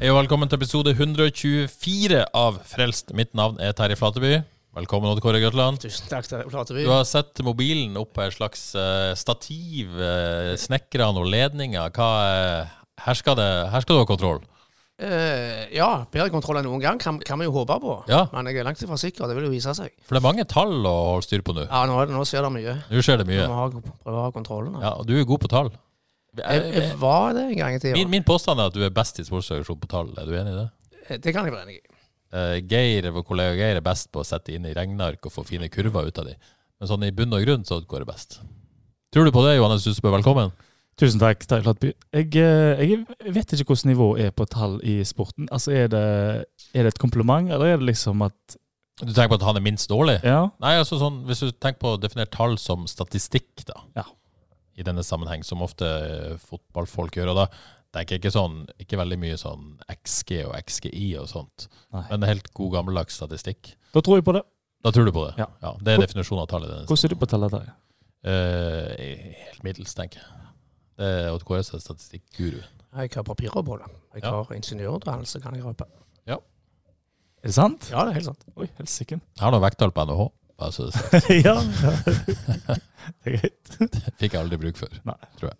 Hei og velkommen til episode 124 av Frelst. Mitt navn er Terje Flateby. Velkommen, Odd Kåre Grøtland. Tusen takk til Flateby. Du har sett mobilen opp på et slags uh, stativ, uh, snekra noen ledninger. Hva, uh, her, skal det, her skal du ha kontroll. Uh, ja, bedre kontroll enn noen gang kan, kan vi jo håpe på. Ja. Men jeg er langt ifra sikker. Det vil jo vise seg. For det er mange tall å holde styr på nå. Ja, nå, det- nå skjer det mye. Nå skjer det Vi Nå må ha, prøve å ha kontrollen. Ja, og du er god på tall. Jeg, jeg var det en gang i tida. Min, min påstand er at du er best i sportsreaksjon på tall. Er du enig i det? Eh, Det kan jeg være enig i. Eh, Geir, vår kollega Geir er best på å sette inn i regneark og få fine kurver ut av de. Men sånn i bunn og grunn så går det best. Tror du på det, Johannes Husebø? Velkommen. Tusen takk, Terje Flatby. Jeg, eh, jeg vet ikke hvordan nivået er på tall i sporten. Altså, er det, er det et kompliment, eller er det liksom at Du tenker på at han er minst dårlig? Ja, Nei, altså sånn, Hvis du tenker på å definere tall som statistikk, da, Ja. I denne sammenheng, som ofte fotballfolk gjør, og da tenker jeg ikke sånn, ikke veldig mye sånn XG og XGI og sånt, Nei. men helt god gammeldags statistikk. da tror jeg på det. Da tror du på det? Ja. det er definisjonen av tallet. Hvordan er du på tallet, Der? Uh, helt middels, tenker jeg. Det er OTKS er statistikkguru. Jeg har papirer på det. Jeg Ja. har ingeniørutdannelse, kan jeg røpe. Ja. Er det sant? Ja, det er helt sant. Oi, helsike. Jeg har noe vekttall på NHH. Bare så det er ja. Det er greit. Fikk jeg aldri bruk for, Nei. tror jeg.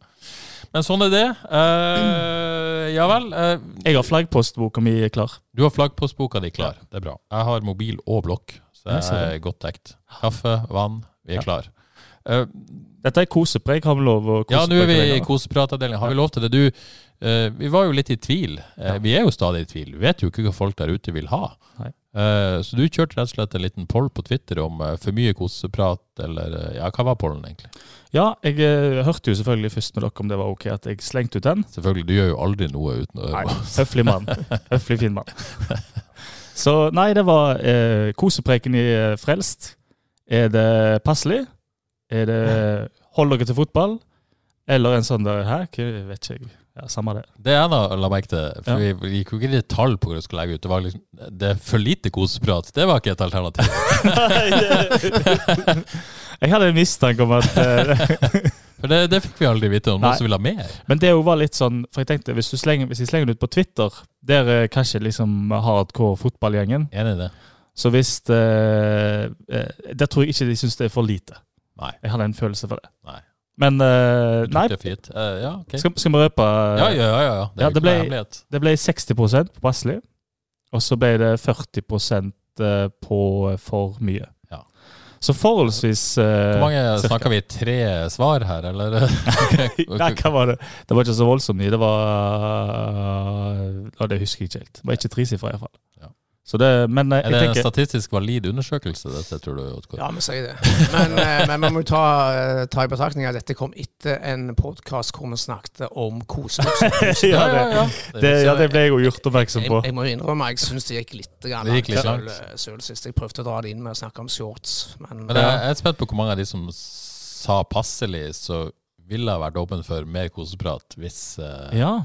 Men sånn er det. Eh, ja vel. eh, Jeg har flaggpostboka mi klar. Du har flaggpostboka di klar. Det er bra. Jeg har mobil og blokk, så Jeg er godt dekt. Kaffe, vann, vi er Ja. klar. Eh, Dette er kosepreik. Har vi lov å ja, nå er vi i kosepratavdelingen. Har vi lov til det? Du, eh, vi var jo litt i tvil. Eh, vi er jo stadig i tvil. Vi vet jo ikke hva folk der ute vil ha. Nei. Eh, så du kjørte rett og slett en liten poll på Twitter om eh, for mye koseprat, eller eh, Ja, hva var pollen, egentlig? Ja, jeg hørte jo selvfølgelig først med dere om det var ok at jeg slengte ut den. Selvfølgelig, du gjør jo aldri noe uten å Nei, høflig mann. Høflig fin mann. Så nei, det var eh, kosepreken i Frelst. Er det passelig? Er det hold dere til fotball? Eller en sånn der jeg vet ikke jeg. Ja, Samme det. Det jeg da la merke til, for Ja. vi gikk jo ikke i detalj på hva vi skulle legge ut. Det var liksom, det er for lite koseprat. Det var ikke et alternativ. jeg hadde en mistanke om at eh, For det, det fikk vi aldri vite om. Noen som ville ha mer. Men det var litt sånn For jeg tenkte, hvis, du slenger, hvis jeg slenger det ut på Twitter, der er kanskje liksom hardcore fotballgjengen Enig i det? Så hvis eh, eh, Der tror jeg ikke de syns det er for lite. Nei. Jeg hadde en følelse for det. Nei. Men uh, nei? Eh, ja, okay. skal, skal vi røpe Ja, ja, ja. ja. Det Ja, det ble- Det ble 60% på passelig, og så ble det 40 eh, på for mye. Ja. Så forholdsvis Hvor mange snakker vi? Tre svar her, eller? Nei, hva var det? Det var ikke så voldsomt mye. Det var Det husker jeg ikke helt. Det var ikke tresifra, iallfall. Ja. Så det, men eh, Er det tenker, en statistisk valid undersøkelse, dette, tror du? Otko? Ja, vi sier det. Men, eh, men man må jo ta, eh, ta i betraktning at dette kom etter en podkast hvor vi snakket om kosebukser. ja, det, ja. det, ja, det ble jeg jo gjort oppmerksom Jeg, på. jeg må innrømme jeg syns det gikk litt grann gikk litt langt selv sist. Jeg prøvde å dra det inn med å snakke om shorts, men, Men jeg jeg er spent på hvor mange av de som sa passelig, så ville ha vært åpen for mer koseprat hvis uh, Ja.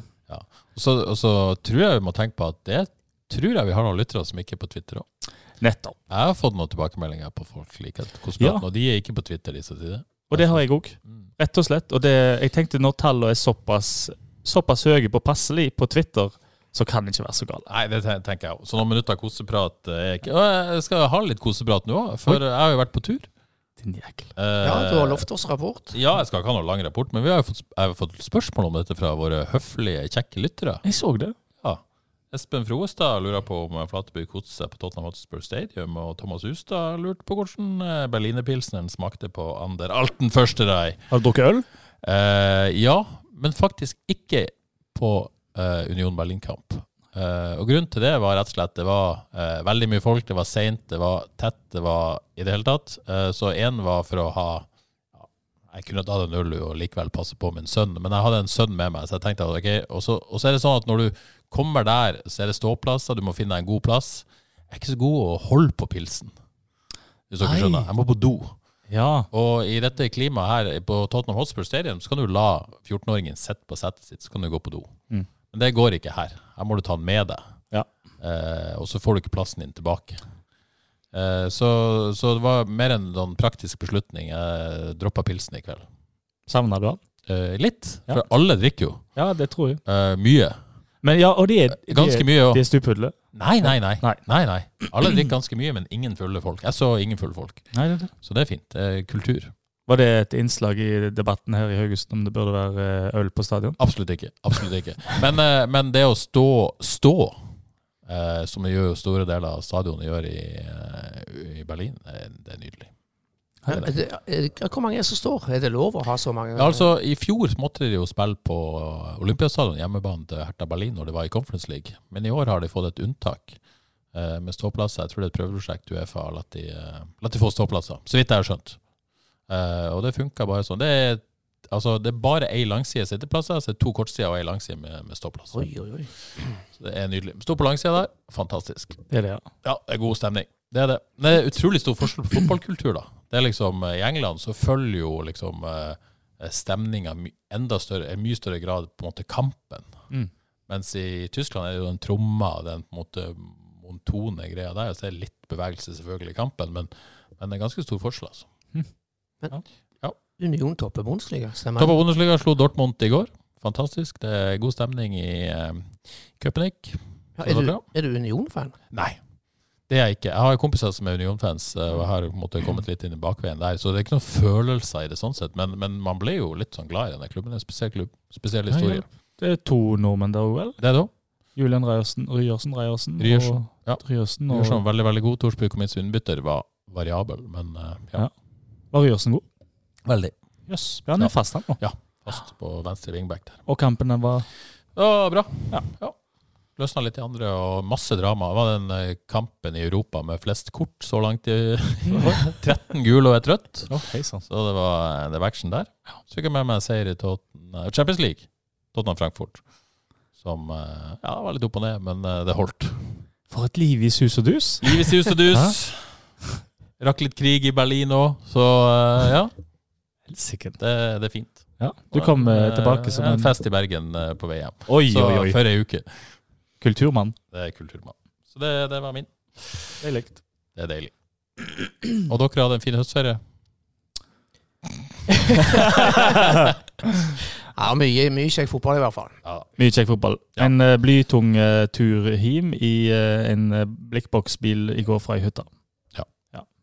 Så, og så tror jeg vi må tenke på at det tror jeg vi har noen lyttere som ikke er på Twitter òg. Nettopp. Jeg har fått noen tilbakemeldinger på folk liker koseprat, Ja. og de er ikke på Twitter, disse tider. Og det har jeg òg. Mm. Rett og slett. Og det, jeg tenkte når tallene er såpass, såpass høye på passelig på Twitter, så kan det ikke være så galt. Nei, det tenker jeg òg. Så noen minutter koseprat er ikke Og jeg skal ha litt koseprat nå òg, for jeg har jo vært på tur. Din jækel. Eh, ja, du har lovt oss rapport. Ja, jeg skal ikke ha noen lang rapport, men vi har jo fått, jeg har fått spørsmål om dette fra våre høflige, kjekke lyttere. Jeg så det. Espen Froestad lurer på om Flateby Kotse på Tottenham Hotspur Stadium, og Thomas Hustad lurte på hvordan eh, berlinerpilsneren smakte på Ander Alten Førsterei. Har du drukket øl? Eh, ja, men faktisk ikke på eh, Union Berlin-kamp. Eh, og grunnen til det var rett og slett det var eh, veldig mye folk, det var seint, det var tett, det var i det hele tatt. Eh, så én var for å ha Jeg kunne tatt en øl og likevel passe på min sønn, men jeg hadde en sønn med meg, så jeg tenkte at ok. Og så, og så er det sånn at når du kommer der, så er det ståplasser, du må finne deg en god plass. Jeg er ikke så god å holde på pilsen, hvis dere Nei. skjønner. Jeg må på do. Ja. Og i dette klimaet her på Tottenham Hotspur Stadium, så kan du la 14-åringen sitte på setet sitt, så kan du gå på do. Mm. Men det går ikke her. Her må du ta den med deg. Ja. Eh, og så får du ikke plassen din tilbake. Eh, så, så det var mer en sånn praktisk beslutning. Jeg droppa pilsen i kveld. Savna du han? Eh, litt, Ja. for alle drikker jo. Ja, det tror jeg. Eh, mye. Men ja, og de er, de Ganske er, mye ja. de er stupudle. Nei, nei, nei, Nei. nei. nei. Alle drikker ganske mye, men ingen fulle folk. Jeg så ingen fulle folk. Nei, det det. Så det er fint. Det er kultur. Var det et innslag i debatten her i Haugesund om det burde være eh, øl på stadion? Absolutt ikke. Absolutt ikke. Men, eh, men det å stå, stå eh, som gjør jo store deler av stadionet gjør i, eh, i Berlin, er, det er nydelig. Det, er hvor mange er det som står? Er det lov å ha så mange? Ja, altså, I fjor måtte de jo spille på Olympiastadion, hjemmebane til Hertha Berlin, når det var i Conference League. Men i år har de fått et unntak eh, med ståplasser. Jeg tror det er et prøveprosjekt Uefa har latt de, eh, latt de få ståplasser, så vidt jeg har skjønt. Eh, og det funka bare sånn. Det er, altså, det er bare ei langside sitteplasser, så det er to kortsider og ei langside med, med ståplasser. Oi, oi, oi. Så det er nydelig. Stå på langsida der, fantastisk. Det er det, ja. Ja, det er god stemning. Det er det. Men det er utrolig stor forskjell på fotballkultur, da. Det er liksom, eh, I England så følger jo liksom eh, stemninga enda større, i mye større grad på en måte kampen. Mm. Mens i Tyskland er det jo den tromma, den på en måte montone greia der. Så det er litt bevegelse selvfølgelig i kampen, men, men det er ganske stor forskjell, altså. Union topper Bundesliga, stemmer Topp det? av Bundesliga slo Dortmund i går. Fantastisk. Det er god stemning i uh, Köpenick. Ja, er, du, er du Union-fan? Nei. Det er jeg ikke. Jeg har kompiser som er Union-fans, eh, og jeg har på en måte kommet litt inn i bakveien der. Så det er ikke noen følelser i det sånn sett, men, men man ble jo litt sånn glad i denne klubben. Det er en spesiell klubb. Spesiell historie. ja. Det er to nordmenn der òg, vel? Det er det òg. Julian Ryersen, Ryersen, Ryersen, Ryersen, og ja. Ryersen og Ryersen veldig, veldig god. Torsby kom inn som innbytter, var variabel, men eh, ja. Ja. Var Ryersen god? Veldig Jøss. Ja, han er Ja. fast, han nå. fast på venstre wingback der. Og kampen var Ja, bra. Ja. ja. Løsna litt i andre, og masse drama. Det var den eh, kampen i Europa med flest kort så langt i år. 13 gule og et rødt. Å. Så det var, det var action der. Så fikk jeg med meg seier i Tottenham, Champions League. Tottenham Frankfurt. Som eh, ja, var litt opp og ned, men eh, det holdt. For et liv i sus og dus. Liv i sus og dus. Rakk litt krig i Berlin òg, så eh, ja. Sikkert. Det, det er fint. Ja, du kom eh, tilbake som en en fest i Bergen eh, på vei hjem. Oi, Så oi, oi. Før ei uke. Kulturmann. Det er kulturmann. Så det, det var min. Det er likt. Det er deilig. Og dere hadde en fin høstferie? Ja, mye, mye kjekk fotball i hvert fall. Ja. Mye kjekk fotball. Ja. En uh, blytung uh, tur hjem i uh, en uh, blikkboksbil i går fra ei hytte. Ja.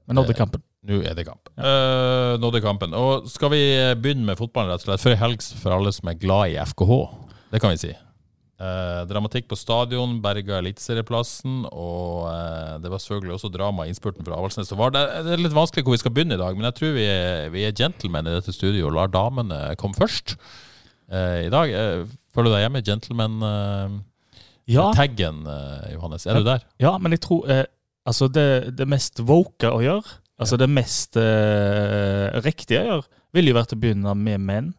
Men nådde kampen. Nå er det kamp. Uh, nådde kampen. Og skal vi begynne med fotballen, rett og slett? Før helgs for alle som er glad i FKH. Det kan vi si. Eh, dramatikk på stadion, berga eliteserieplassen, og eh, det var selvfølgelig også drama i innspurten fra Avaldsnes. Så var det, det er litt vanskelig hvor vi skal begynne i dag, men jeg tror vi er, vi er gentlemen i dette studioet og lar damene komme først eh, i dag. Eh, føler du deg hjemme i gentleman-taggen, Ja, Johannes? Er du der? ja, men jeg tror eh, Altså, det, det mest woke å gjøre, altså det mest eh, riktige å gjøre, ville jo vært å begynne med menn.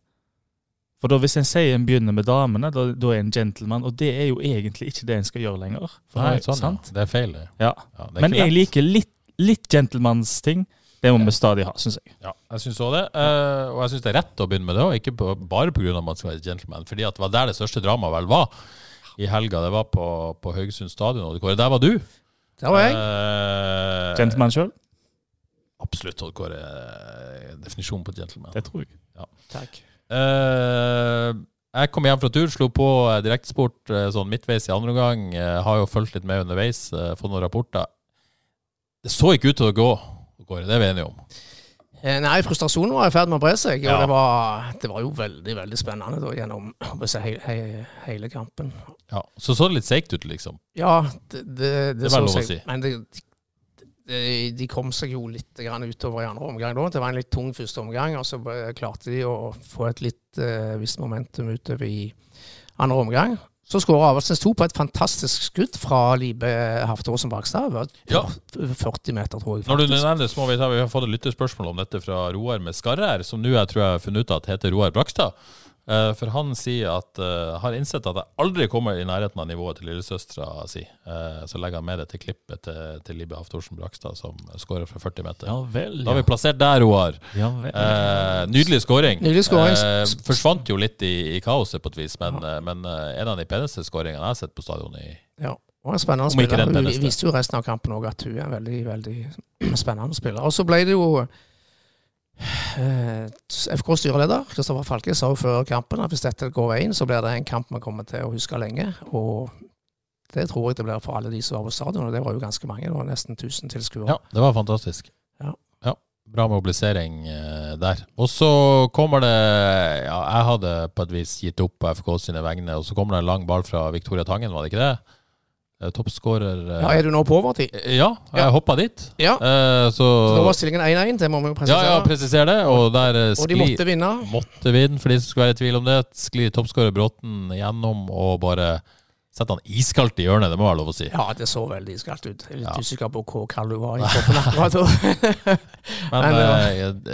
For da hvis en sier en begynner med damene, da, da er en gentleman, og det er jo egentlig ikke det en skal gjøre lenger. For Nei, det er sånn, sant? ja. Det er feil. det. Ja. Ja, det er Men jeg liker litt, litt gentlemansting. Det må vi stadig ha, syns jeg. Ja, jeg syns òg det. Uh, og jeg syns det er rett å begynne med det òg, ikke på, bare pga. at man skal være gentleman. Fordi at det var der det største dramaet vel var i helga. Det var på, på Haugesund stadion. Og Kåre, der var du. Der var jeg. Uh, Gentleman sjøl? Absolutt. Odd Kåre. eh, Definisjonen på gentleman. Det tror jeg. Takk. Eh, jeg kom hjem fra tur, slo på eh, direktesport eh, sånn midtveis i andre omgang. Har jo fulgt litt med underveis, fått noen rapporter. Det så ikke ut til å gå, Kåre. Det er vi enige om. Nei, frustrasjonen var i ferd med å bre seg. Og det, var, det var jo veldig veldig spennende da, gjennom he, he, hele kampen. Ja, Så så det litt seigt ut, liksom. Ja, det, det, det, Det var lov å si. Men det, de, de kom seg jo litt grann utover i andre omgang da. Det var en litt tung første omgang, og så klarte de å få et litt uh, visst momentum utover i andre omgang. Så skårer Avaldsnes 2 på et fantastisk skudd fra Libe Haftåsen Bakstad. Ja. 40 meter, tror jeg. Når du faktisk. nevner det, så må vi ta Vi har fått et lyttespørsmål om dette fra Roar med Skarrær, som nå jeg tror jeg har funnet ut at heter Roar Brakstad. Eh, For han sier at uh, har innsett at jeg aldri kommer i nærheten av nivået til lillesøstera si. Uh, Så legger han med det til klippet til, til Libe Haftorsen Brakstad, som skårer fra 40 meter. Ja vel. Da har vi plassert der, Roar. Ja. Eh, nydelig skåring. Nydelig scoring. Forsvant jo litt i, i kaoset på et vis, men, eh, men en av de peneste skåringene jeg har sett på stadion i Ja. Og en spennende spiller. Hun viste jo resten av kampen òg at hun er en veldig veldig spennende spiller. Og så ble det jo FK-styreleder Kristoffer Falke sa jo før kampen at hvis dette går veien, så blir det en kamp vi kommer til å huske lenge. Og det tror jeg det blir for alle de som var på stadion, og det var jo ganske mange. Det var nesten 1000 tilskuere. Ja, det var fantastisk. Ja. Ja, Bra mobilisering eh, der. Og så kommer det Ja, jeg hadde på et vis gitt opp på FK sine vegne, og så kommer det en lang ball fra Victoria Tangen, var det ikke det? Eh, Toppskårer eh, Ja, er du nå på overtid? Ja, jeg Ja. hoppa dit. Ja. Eh, så Så da var stillingen 1-1, det må vi jo presisere. ja, ja, presisere det. Og der skli, og de måtte vinne. Måtte vinne, for de som skulle være i tvil om det. Sklir toppskårer Bråten gjennom og bare setter han iskaldt i hjørnet, det må være lov å si. Ja, det så veldig iskaldt ut. Jeg er litt Ja. usikker på hvor kald du var i kroppen akkurat da. Men det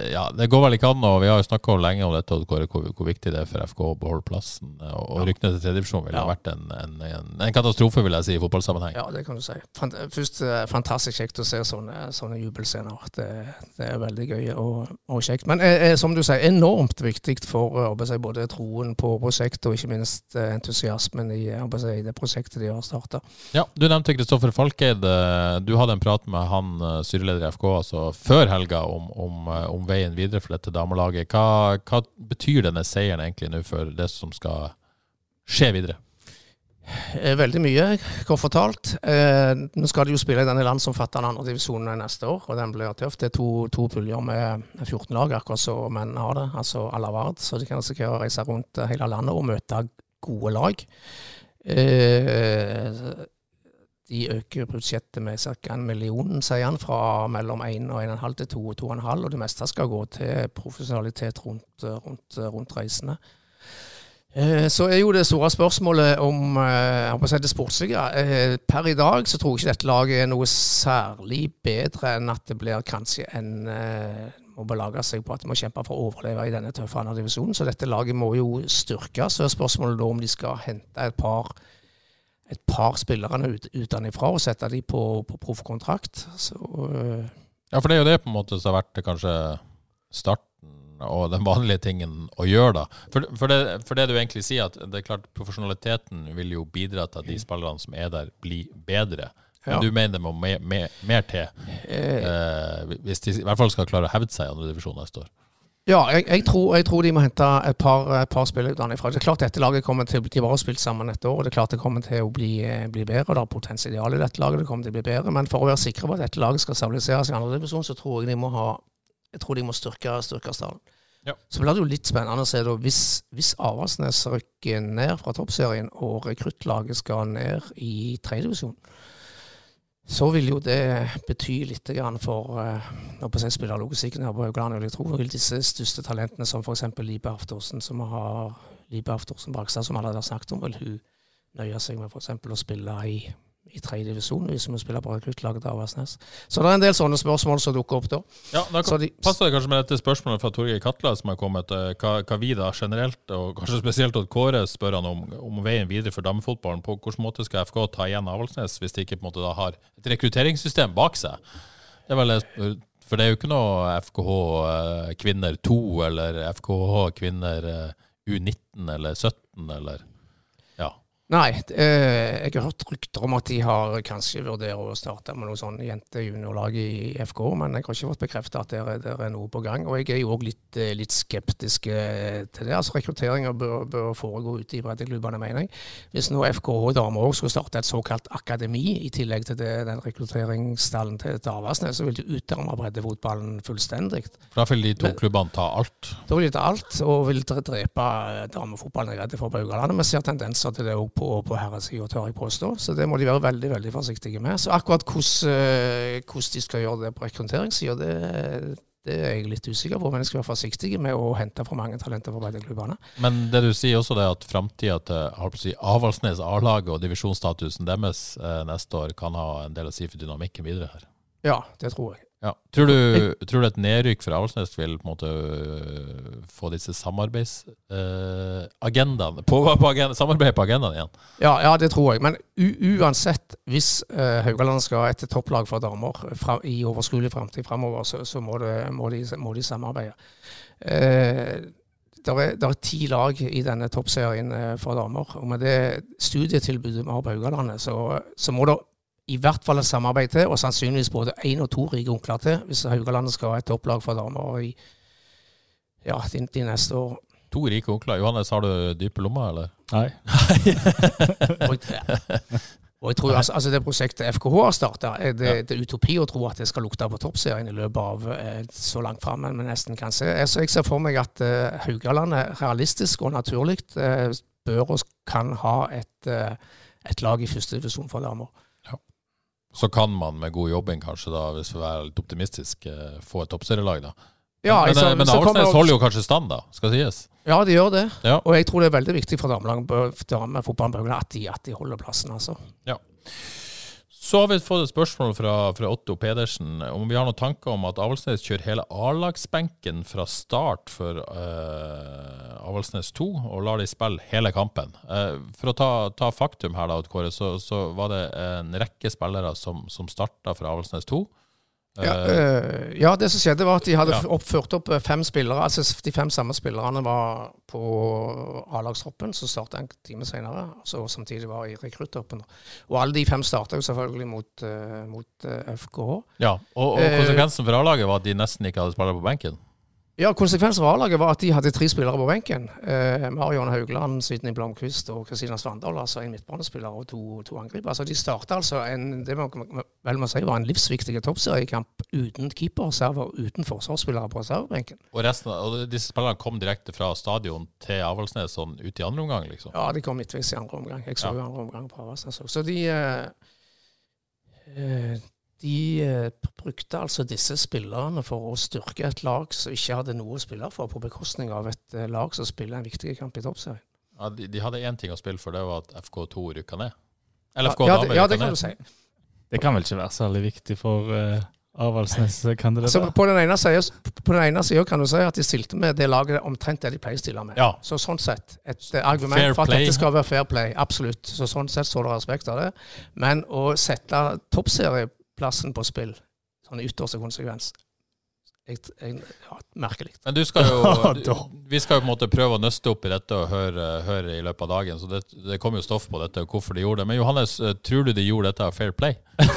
eh, ja, det går vel ikke an, og vi har jo snakka lenge om dette, hvor, hvor, hvor viktig det er for FK å beholde plassen. Og, og rykkene til tredjedivisjon ville ha Ja. vært en, en, en, en katastrofe, vil jeg si, i fotballsammenheng. Ja, det kan du si. Fant, først eh, fantastisk kjekt å se sånne, sånne jubelscener. Det, det er veldig gøy og, og kjekt. Men eh, eh, som du sier, enormt viktig for eh, si, både troen på prosjektet og ikke minst eh, entusiasmen i eh, si, det prosjektet de har starta. Ja, Du nevnte Kristoffer Falkeid. Eh, Du hadde en prat med han eh, styreleder i FK altså før helga om, om, eh, om veien videre for dette damelaget. Hva, hva betyr denne seieren egentlig nå for det som skal skje videre? Veldig mye, kort fortalt. Eh, nå skal de jo spille i denne landsomfattende andredivisjonen neste år, og den blir tøff. Det er to, to puljer med 14 lag, akkurat som menn har det, altså Alavard. la vard. Så de kan risikere å reise rundt hele landet og møte gode lag. Eh, de øker budsjettet med ca. en million, sier han, fra mellom 1 og 1,5 til 2 og 2,5, og det meste skal gå til profesjonalitet rundt, rundt, rundt reisene. Eh, Så er jo det store spørsmålet om eh, det sportslige. Eh, Per i dag så tror jeg ikke dette laget er noe særlig bedre enn at det blir kanskje en eh, må belage seg på at de må kjempe for å overleve i denne tøffe andre divisjonen. Så dette laget må jo styrkes. Så er spørsmålet da om de skal hente et par et par spillere ut, utenfra og sette dem på, på proffkontrakt. Eh, Ja, for det er jo det på en måte som har vært kanskje starten og den vanlige tingen å gjøre, da. For, for, det, for det du egentlig sier, at det er klart profesjonaliteten vil jo bidra til at de spillerne som er der, blir bedre. Men du mener det må mer, mer, mer til, eh, eh, hvis de i hvert fall skal klare å hevde seg i andre divisjon neste år. Ja, jeg, jeg, tror, jeg tror de må hente et par, et par spillere utenfra. Det er klart dette laget kommer til å bli De har spilt sammen et år, og det er klart det kommer til å bli, eh, bli bedre. Det er potensial i dette laget, det kommer til å bli bedre. Men for å være sikre på at dette laget skal stabiliseres i andre divisjon, så tror jeg de må ha jeg tror de må styrke, styrke stallen. Ja. Så blir det jo litt spennende å se da, hvis, hvis Avaldsnes rykker ned fra toppserien og rekruttlaget skal ned i tredjedivisjon, så vil jo det bety litt for uh, si, spillerlogistikken her på Haugland. jeg tror Vil disse største talentene, som f.eks. Libe Haftorsen, som har Libe Haftorsen-Brakstad, som alle har snakket om, vil hun nøye seg med f.eks. å spille i, i tredje divisjon, hvis vi spiller på rekruttlaget av Avaldsnes. Så det er en del sånne spørsmål som dukker opp da. Ja, da kan, de- passer det kanskje med dette spørsmålet fra Torgeir Katla som har kommet. eh, Hva, hva vi da generelt, og kanskje spesielt at Kåre spør han om, om veien videre for damefotballen. På hvilken måte skal FK ta igjen Avaldsnes hvis de ikke på en måte da har et rekrutteringssystem bak seg? Det er vel, for det er jo ikke noe FKH eh, kvinner 2 eller FKH kvinner eh, U19 eller 17 eller. Nei, eh, jeg har hørt rykter om at de har kanskje vurderer å starte med noe sånn jente-juniorlag i FK, men jeg har ikke fått bekreftet at det er, det er noe på gang. Og jeg er jo òg litt, eh, litt skeptisk eh, til det. Altså Rekrutteringer bør, bør foregå ute i breddeklubbene, mener jeg. Hvis nå FKH damer òg skulle starte et såkalt akademi, i tillegg til det, den rekrutteringsstallen til, Avaldsnes, så vil det utarme breddefotballen fullstendig. For da vil de to klubbene ta alt. Da vil de ta alt, og vil dre- drepe damefotballen jeg er redd for på Haugalandet. Vi ser tendenser til det òg på, på herresida, tør jeg påstå. Så det må de være veldig veldig forsiktige med. Så akkurat hvordan, eh, hvordan de skal gjøre det på rekrutteringssida, det, det er jeg litt usikker på, men jeg skal være forsiktig med å hente for mange talenter fra breddeklubbene. Men det du sier også, det er at framtida til si, Avaldsnes A-laget og divisjonsstatusen deres eh, neste år kan ha en del å si for dynamikken videre her. Ja, det tror jeg. Ja. Tror, du, tror du et nedrykk fra Avaldsnes vil på en måte øh, få disse samarbeidsagendaene på, på agenda, Samarbeid på agendaen igjen? Ja, ja, det tror jeg. Men uansett, hvis uh, Haugaland skal ha et topplag for damer fra, i overskuelig framtid framover, så, så må, det, må, de, må, de, samarbeide. Uh, det er, er, ti lag i denne toppserien for damer. Og med det studietilbudet vi har på Haugalandet, så, så må det i hvert fall et samarbeid til, og sannsynligvis både én og to rike onkler til, hvis Haugalandet skal ha et topplag for damer i ja, de, de neste år. To rike onkler. Johannes, har du dype lommer, eller? Nei. og, og jeg tror altså, altså, Det prosjektet FKH har starta, det, ja. det, er utopi å tro at det skal lukte på toppserien i løpet av eh, så langt fram vi nesten kan se. Altså, jeg ser for meg at eh, Haugalandet realistisk og naturlig eh, bør og kan ha et, uh, et lag i første divisjon for damer. Så kan man med god jobbing, kanskje, da, hvis vi er litt optimistisk, eh, få et toppserielag, da. Ja, men men, men Avaldsnes holder jo kanskje stand, da, skal sies? Ja, de gjør det. Ja. Og jeg tror det er veldig viktig for damefotballen at, de, at de holder plassen, altså. Ja. Så har vi fått et spørsmål fra, fra, Otto Pedersen om vi har noen tanker om at Avaldsnes kjører hele A-lagsbenken fra start for uh, Avaldsnes 2, og lar de spille hele kampen. Uh, for å ta, ta, faktum her, da, Kåre, så, så, var det en rekke spillere som, som starta for Avaldsnes 2. Ja, øh, ja, det som skjedde, var at de hadde ja. oppført opp eh, fem spillere. altså De fem samme spillerne var på A-lagstroppen, som starta en time senere. Så samtidig var i rekrutttroppen. Og alle de fem starta jo selvfølgelig mot, mot FKH. Ja, og, og konsekvensen for A-laget var at de nesten ikke hadde spillere på benken? Ja, Konsekvensen for A-laget var at de hadde tre spillere på benken. Eh, Marion Haugland, Sydney Blomkvist og Kristina Svandal. Altså en midtbanespiller og to, to angripere. Så de starta altså en det man vel må si var en livsviktig toppseriekamp uten keeperserver, uten forsvarsspillere på reservebenken. Og resten, og disse spillerne kom direkte fra stadion til Avaldsnes sånn ut i andre omgang? liksom? Ja, de kom midtveis i andre omgang. Jeg så jo ja. andre omgang på Avaldsnes òg. Så de eh, eh de eh, brukte altså disse spillerne for å styrke et lag som ikke hadde noe å spille for, på bekostning av et eh, lag som spiller en viktig kamp i toppserien. Ja, de, de, hadde én ting å spille for, det var at FK2 rykka ned? Eller FK ja, Damer ja, kan du si. Det kan vel ikke være særlig viktig for uh, Avaldsnes-kandidater? Altså, på den ene sida kan du si at de stilte med det laget omtrent det de pleier å stille med. Ja. Så sånn sett, et argument fair for at play. dette skal være fair play, absolutt. Så sånn sett står det respekt av det. Men å sette toppserie plassen på spill. Sånn ytterste konsekvens. Jeg, jeg, ja, merkelig. Men du skal jo, vi skal jo på en måte prøve å nøste opp i dette og høre, høre i løpet av dagen. Så det, det kommer jo stoff på dette og hvorfor de gjorde det. Men Johannes, eh, tror du de gjorde dette av fair play?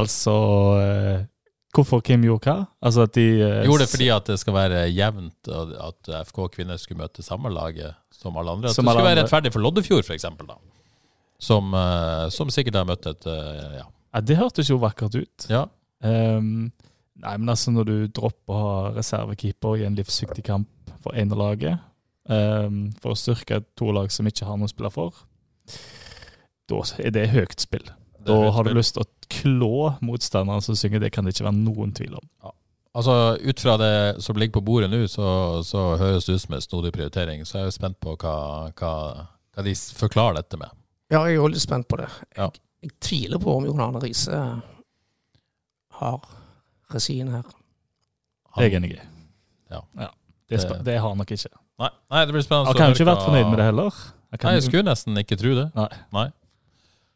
altså eh, Hvorfor Kim gjorde hva? Altså at de uh, Gjorde det fordi at det skal være jevnt, at FK kvinner skulle møte samme laget som alle andre? At som det skulle være rettferdig for Loddefjord, f.eks.? Som, som, sikkert har møtt et ja, ja, Det hørtes jo vakkert ut. Ja. Um, nei, men altså når du dropper å ha reservekeeper i en livsviktig kamp for ene laget, um, for å styrke to lag som ikke har noe å spille for, da er det høyt spill. Da har du lyst til å klå motstanderen som synger, det kan det ikke være noen tvil om. Ja. Altså, Ut fra det som ligger på bordet nå, så, så høres det ut som en snodig prioritering. Så jeg er jo spent på hva, hva, hva de forklarer dette med. Ja, jeg er jo litt spent på det. Ja. Jeg tviler på om Jon Arne Riise har regien her. Jeg er enig. Ja. ja. Det, det, har han nok ikke. Nei, Nei det blir spennende Han kan jo ikke vært fornøyd med det heller. Jeg Nei, jeg skulle nesten ikke tro det. Nei. Nei.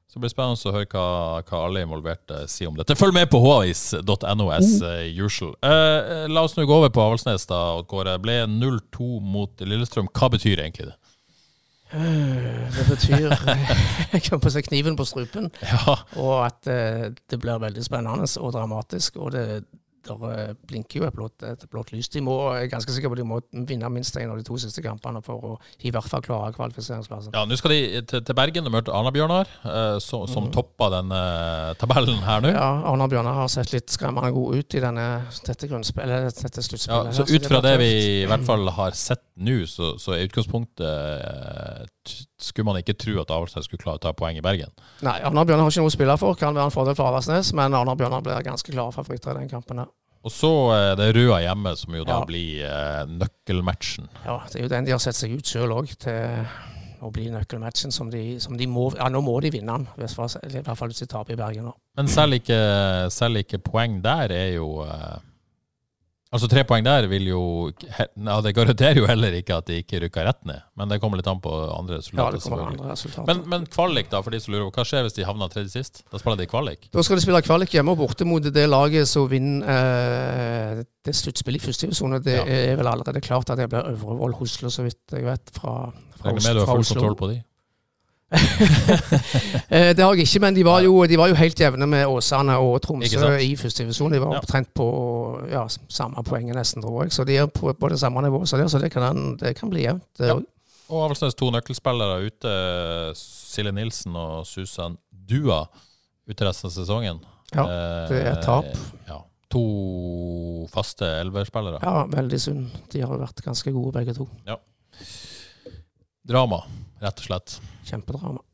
Så det blir spennende å høre hva, hva alle involverte sier om dette. Følg med på hais.no as uh. usual. Uh, la oss nå gå over på Avaldsnes. da, Kåre. Ble 0-2 mot Lillestrøm. Hva betyr egentlig det? Øh, det betyr Jeg kan på seg kniven på strupen. Ja. Og at uh, det blir veldig spennende og dramatisk. Og det, der eh, blinker jo et blått, et blått lys. De må, jeg er ganske sikker på de må vinne minst en av de to siste kampene for å i hvert fall klare kvalifiseringsplassen. Ja, Nå skal de til, til Bergen og møte Arna-Bjørnar, eh, som, som mm. topper denne tabellen her nå. Ja, Arna-Bjørnar har sett litt skremmende god ut i denne, dette, dette sluttspillet. Ja, så ut fra det vi i hvert fall har sett nå, så, så er utgangspunktet skulle man ikke tro at Avaldsnes skulle klare å ta poeng i Bergen. Nei, Arna Bjørnar har ikke noe å spille for. Kan være en fordel for Avaldsnes, men Arna Bjørnar blir ganske klare favoritter i den kampen. Og så er det Røa hjemme, som jo da Ja. blir eh, nøkkelmatchen. Ja, det er jo den de har sett seg ut sjøl òg til å bli nøkkelmatchen som de, som de må Ja, nå må de vinne den, i hvert fall hvis de taper i Bergen nå. Men selv ikke, selv ikke poeng der er jo eh, Altså tre poeng der vil jo ja, Det garanterer jo heller ikke at de ikke rykker rett ned, men det kommer litt an på andre Ja, resultater. det kommer andre resultater. men, men kvalik, da, for de som lurer på hva skjer hvis de havner tredje sist? Da spiller de kvalik. Da skal de spille kvalik hjemme og borte mot det laget som vinner eh, det sluttspillet i første divisjon. Det Ja. er vel allerede klart at det blir Øvrevoll Hoslo, så vidt jeg vet, fra, fra, Regner med du har full kontroll på de. Eh, det har jeg ikke, men de var, jo, de var jo helt jevne med Åsane og Tromsø i første divisjon. De var Ja. omtrent på ja, samme poenget nesten, tror jeg. Så de er på, på det samme nivået, så det, så det, kan, det kan bli jevnt. Ja. Og Avaldsnes to nøkkelspillere ute. Silje Nilsen og Susan Dua ute resten av sesongen. Ja, Eh, det er tap. Ja. To faste elverspillere. Ja, veldig synd. De har vært ganske gode, begge to. Drama, rett og slett. Kjempedrama.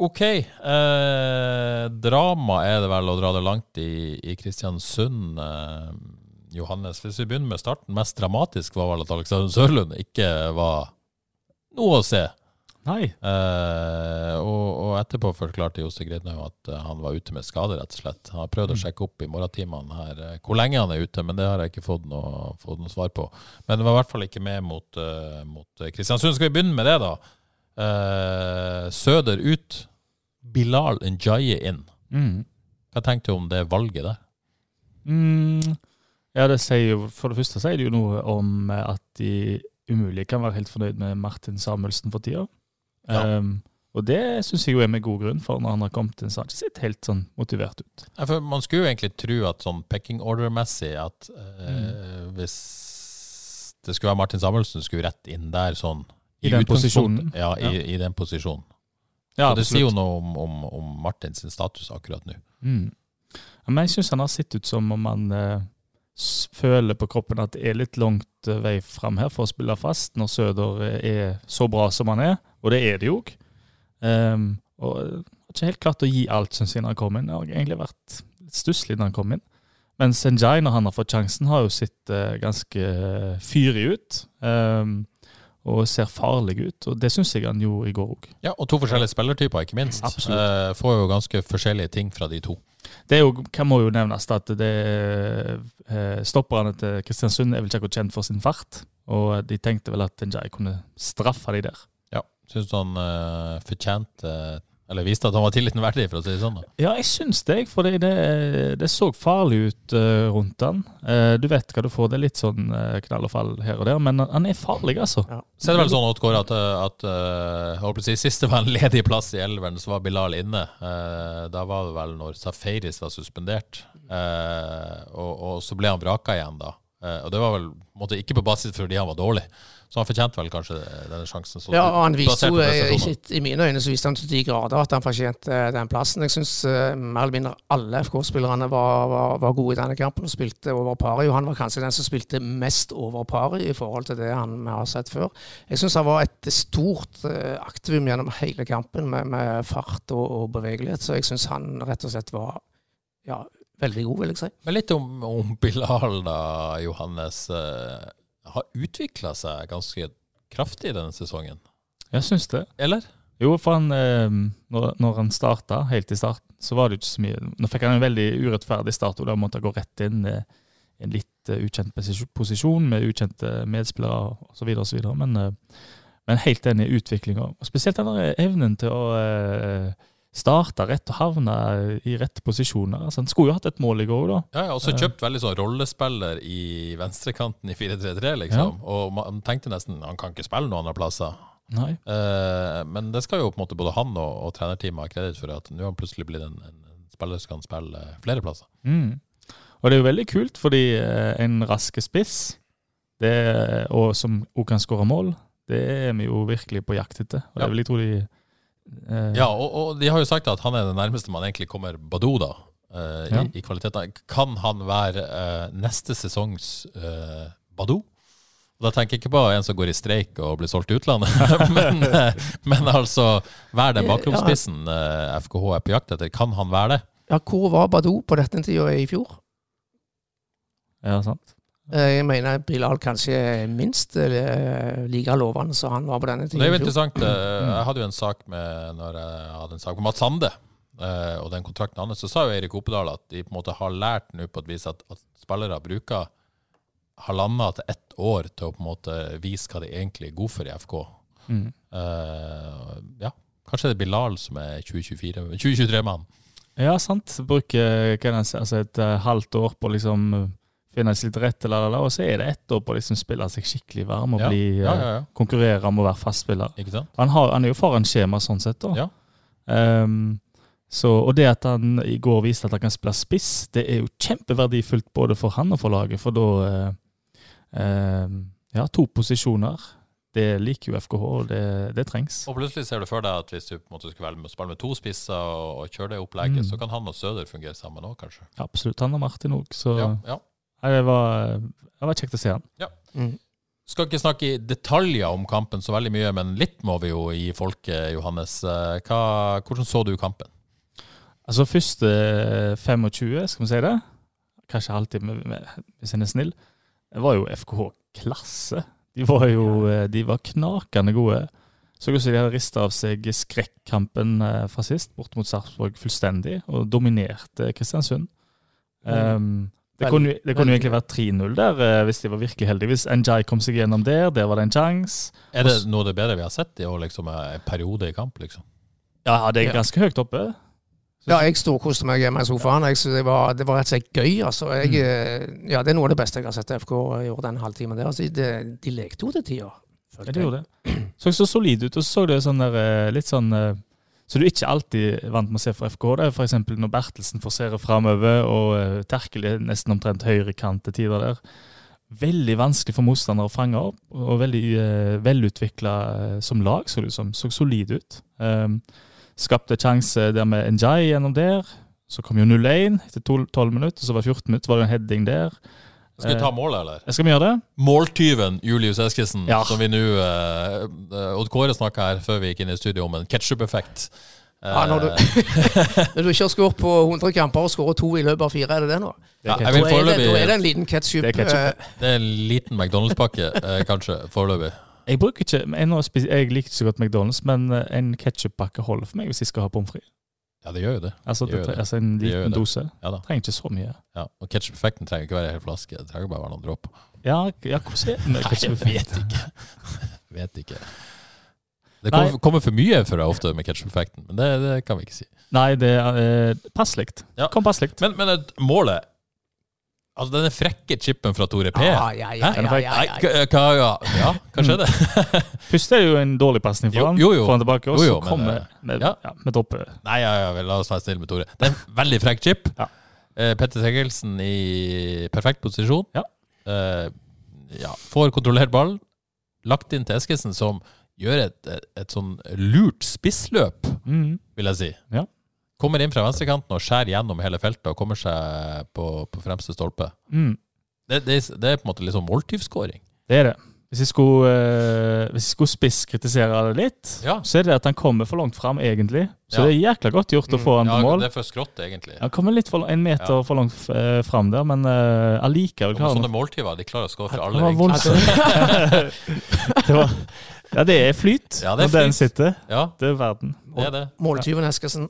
OK. Eh, drama er det vel å dra det langt i, i Kristiansund. Eh, Johannes, hvis vi begynner med starten. Mest dramatisk var vel at Alexander Sørlund ikke var noe å se. Nei. Eh, og, og etterpå forklarte Jose Gridnøy at eh, han var ute med skade, rett og slett. Han har prøvd å sjekke opp i morgentimene her eh, hvor lenge han er ute, men det har jeg ikke fått noe, fått noe svar på. Men det var i hvert fall ikke med mot, uh, mot Kristiansund. Skal vi begynne med det, da? Eh, Søder ut. Bilal Njaye inn. Mm. Hva tenkte du om det valget der? Mm. Ja, det sier jo For det første sier det jo noe om eh, at de umulig kan være helt fornøyd med Martin Samuelsen for tida. Ja. Um, og det syns jeg jo er med god grunn, for når han har kommet inn, så har han ikke sett helt sånn motivert ut. Ja, for man skulle jo egentlig tro at sånn pecking order-messig at eh, hvis det skulle være Martin Samuelsen, skulle rett inn der sånn I den posisjonen. Ja, i, i den posisjonen. Ja, det sier jo noe om, om, om Martins status akkurat nå. Mm. Men jeg syns han har sett ut som om han eh, føler på kroppen at det er litt langt eh, vei fram her for å spille fast, når Søder eh, er så bra som han er, og det er det jo. Um, og eh, har ikke helt klart å gi alt, syns jeg, når han kom inn. Det har egentlig vært litt stusslig når han kom inn. Mens Senjai, når han har fått sjansen, har jo sett eh, ganske fyrig ut. Um, og ser farlig ut, og det syns jeg han gjorde i går òg. Ja, og to forskjellige spillertyper, ikke minst. Absolutt. Eh, får jo ganske forskjellige ting fra de to. Det er jo, kan må jo nevnes at det eh, stopperne til Kristiansund er vel ikke akkurat kjent for sin fart. Og de tenkte vel at Njai kunne straffe de der. Ja, Syns han eh, fortjente Eller viste at han var tilliten verdig, for å si det sånn? da? Ja, jeg syns det, for det, det så farlig ut uh, rundt han. Uh, du vet hva du får, det er litt sånn uh, knall og fall her og der, men han er farlig, altså. Ja. Så er det vel sånn Oddgård, at, at uh, jeg håper å si, sist det var en ledig plass i elveren, så var Bilal inne. Eh, da var det vel når Safaris var suspendert. Eh, og, og så ble han vraka igjen, da. Eh, og det var vel på måte, ikke på basis fordi han var dårlig, så han fortjente vel kanskje denne sjansen. Så Ja, og han viste jo, eh, ikke, I mine øyne så viste han til de grader at han fortjente eh, den plassen. Jeg syns mer eller mindre alle FK-spillerne var, var, var gode i denne kampen og spilte over paret. Han var kanskje den som spilte mest over paret i forhold til det han vi har sett før. Jeg syns han var et stort uh, aktivum gjennom hele kampen med, med fart og, og bevegelighet, så jeg syns han rett og slett var ja, veldig god, vil jeg si. Men litt om, om Bilal, da, Johannes. Eh, har utvikla seg ganske kraftig denne sesongen, Jeg syns det. eller? Jo, for han, eh, når, når han starta, helt i starten, så var det ikke så mye Nå fikk han en veldig urettferdig start, og da måtte han gå rett inn i en litt eh, ukjent posisjon med ukjente medspillere osv., osv. Men, eh, men helt enig i utviklinga, spesielt den evnen til å eh, starte rett og havna i rette posisjoner. Altså, han skulle jo hatt et mål i går, da. Ja, ja, også kjøpt veldig sånn rollespiller i venstrekanten i 4-3-3, liksom. Og man tenkte nesten han kan ikke spille noen andre plasser. Nei. Eh, men det skal jo på en måte både han og, og trenerteamet ha kreditt for, at nå har han plutselig blitt en, en, spiller som kan spille flere plasser. Mm. Og det er jo veldig kult, fordi eh, en raske spiss, det, og som også kan skåre mål, det er vi jo virkelig på jakt etter. Og Ja. det vil jeg tro de eh, Ja, og, og de har jo sagt at han er det nærmeste man egentlig kommer Badou, da. uh, Ja. i, i kvaliteten. Kan han være uh, neste sesongs uh, Badou? Og Da tenker jeg ikke på en som går i streik og blir solgt til utlandet, men, eh, men altså være den bakromspissen eh, FKH er på jakt etter. Kan han være det? Ja, Hvor var Badou på dette intervjuet i fjor? Ja, sant. Eh, Jeg mener Bilal kanskje er minst eh, like lovende som han var på denne Det er jo interessant. eh, Jeg hadde jo en sak med Når jeg hadde en sak med Mats Sande eh, og den kontrakten hans, så sa jo Eirik Opedal at de på en måte har lært nå på et vis at, at spillere bruker halvannet til ett år til å på en måte vise hva de egentlig er gode for i FK. Mm. Uh, ja, kanskje det er Bilal som er 2024 2023-mann. Ja, sant. Bruke hva er det, altså et halvt år på liksom finne seg litt rett, la, la, og så er det ett år på å liksom spille seg skikkelig varm og Ja. bli, Ja, eh, ja, konkurrere om å være fast spiller. Ikke sant? Han, har, han er jo foran skjema sånn sett, da. Ja. Ehm, så, og det at han i går viste at han kan spille spiss, det er jo kjempeverdifullt både for han og for laget. For da uh, uh, Ja, to posisjoner. Det liker jo FKH, og det, det trengs. Og plutselig ser du for deg at hvis du på en måte skal velge med å spille med to spisser og, og kjøre det opplegget, Mm. så kan han og Søder fungere sammen òg, kanskje. Absolutt. Han og Martin òg, så Ja, ja. Det, var, det var kjekt å se han. Mm. Skal ikke snakke i detaljer om kampen så veldig mye, men litt må vi jo gi folket, Johannes. Eh, Hva, hvordan så du kampen? Altså første 25, skal vi si det, kanskje alltid med, med, hvis en er snill, det var jo FKH klasse. De var jo eh, de var knakende gode. Så ut som de hadde rista av seg skrekkampen eh, fra sist, bort mot Sarpsborg fullstendig, og dominerte Kristiansund. Um, det, kunne, det kunne jo egentlig vært 3-0 der, eh, hvis de var virkelig heldige. Hvis Njay kom seg gjennom der, der var det en sjanse. Er det noe av det bedre vi har sett i år, liksom, en periode i kamp? liksom? Ja, det er ganske høyt oppe. Ja, jeg storkoste meg hjemme i sofaen. Jeg det, var, det var rett og slett gøy. altså. Jeg, Mm. eh, ja, Det er noe av det beste jeg har sett FK gjøre den halvtimen der. Altså, de, de lekte jo til tider. Ja, det gjorde det. Så så solid ut, og så så det sånn der, eh, litt sånn Så du er ikke alltid vant med å se for FK. Det er f.eks. når Bertelsen forserer framover, og uh, Terkel er nesten omtrent høyrekant til tider der. Veldig vanskelig for motstandere å fange opp, og veldig uh, velutvikla som lag, så det ut som. Så solid ut. Um, skapte sjanse der med Njay gjennom der. Så kom jo 0-1 etter 12 minutter, så var det 14 minutter, så var det en heading der. Skal vi ta målet, eller? Skal vi gjøre det? Måltyven Julius Eskesen, Ja. som vi nå eh, eh, Odd Kåre snakka her før vi gikk inn i studio om en ketsjup-effekt. Ja, når du, Eh, når du ikke har skåret på 100 kamper og skåret to i løpet av fire, er det det nå? ja, Da er, det, da er det en liten ketsjup. Det ketchup. eh, Det er en liten McDonald's-pakke, eh, kanskje, foreløpig. Jeg bruker ikke, jeg, liker ikke så godt McDonald's, men en en ketsjuppakke holder for meg hvis jeg skal ha pommes frites. Ja, det gjør jo det. Altså, Det det, det. altså en liten dose. Ja. Trenger ikke så mye. Ja. Og ketsjup-effekten trenger ikke være en hel flaske, det trenger bare være noen dråper. Ja, ja hvordan er det med jeg vet ikke. Vet ikke. Det kommer, kommer for mye for deg ofte med ketsjup-effekten, men det, det kan vi ikke si. Nei, det er eh, passelig. Ja. Kom passelig. Men, men målet Altså, denne frekke chipen fra Tore P Ja, ja, ja, ja, ja, ja. hva- ja, ja, hva skjedde? Først er jo en dårlig pasning for han, jo, jo. får han tilbake, og så kommer eh, med, ja. ja. med droppe. Nei, ja, ja, la oss være snille med Tore. Det er en veldig frekk chip. Ja. Eh, Petter Segelsen i perfekt posisjon. Ja. Eh, ja, får kontrollert ball. Lagt inn til Eskesen, som gjør et, et, et sånn lurt spissløp, Mm. vil jeg si. Ja. Kommer inn fra venstrekanten og skjærer gjennom hele feltet og kommer seg på, på fremste stolpe. Mm. Det, det, det er på en måte litt sånn måltyvskåring. Det er det. Hvis jeg skulle, eh, hvis jeg skulle spisskritisere det litt, Ja. så er det at han kommer for langt fram, egentlig. Så Ja. det er jækla godt gjort å Mm. få han Ja, på mål. det er for skrått, egentlig. Han kommer litt for, en meter Ja. for langt uh, fram der, men uh, allikevel klarer sånne han måltyver de klarer å skåre fra Det alle var vinkler. det var, ja, det er flyt Ja, det er når den sitter. Ja, Det er verden. det er det. Måltyven Eskesen.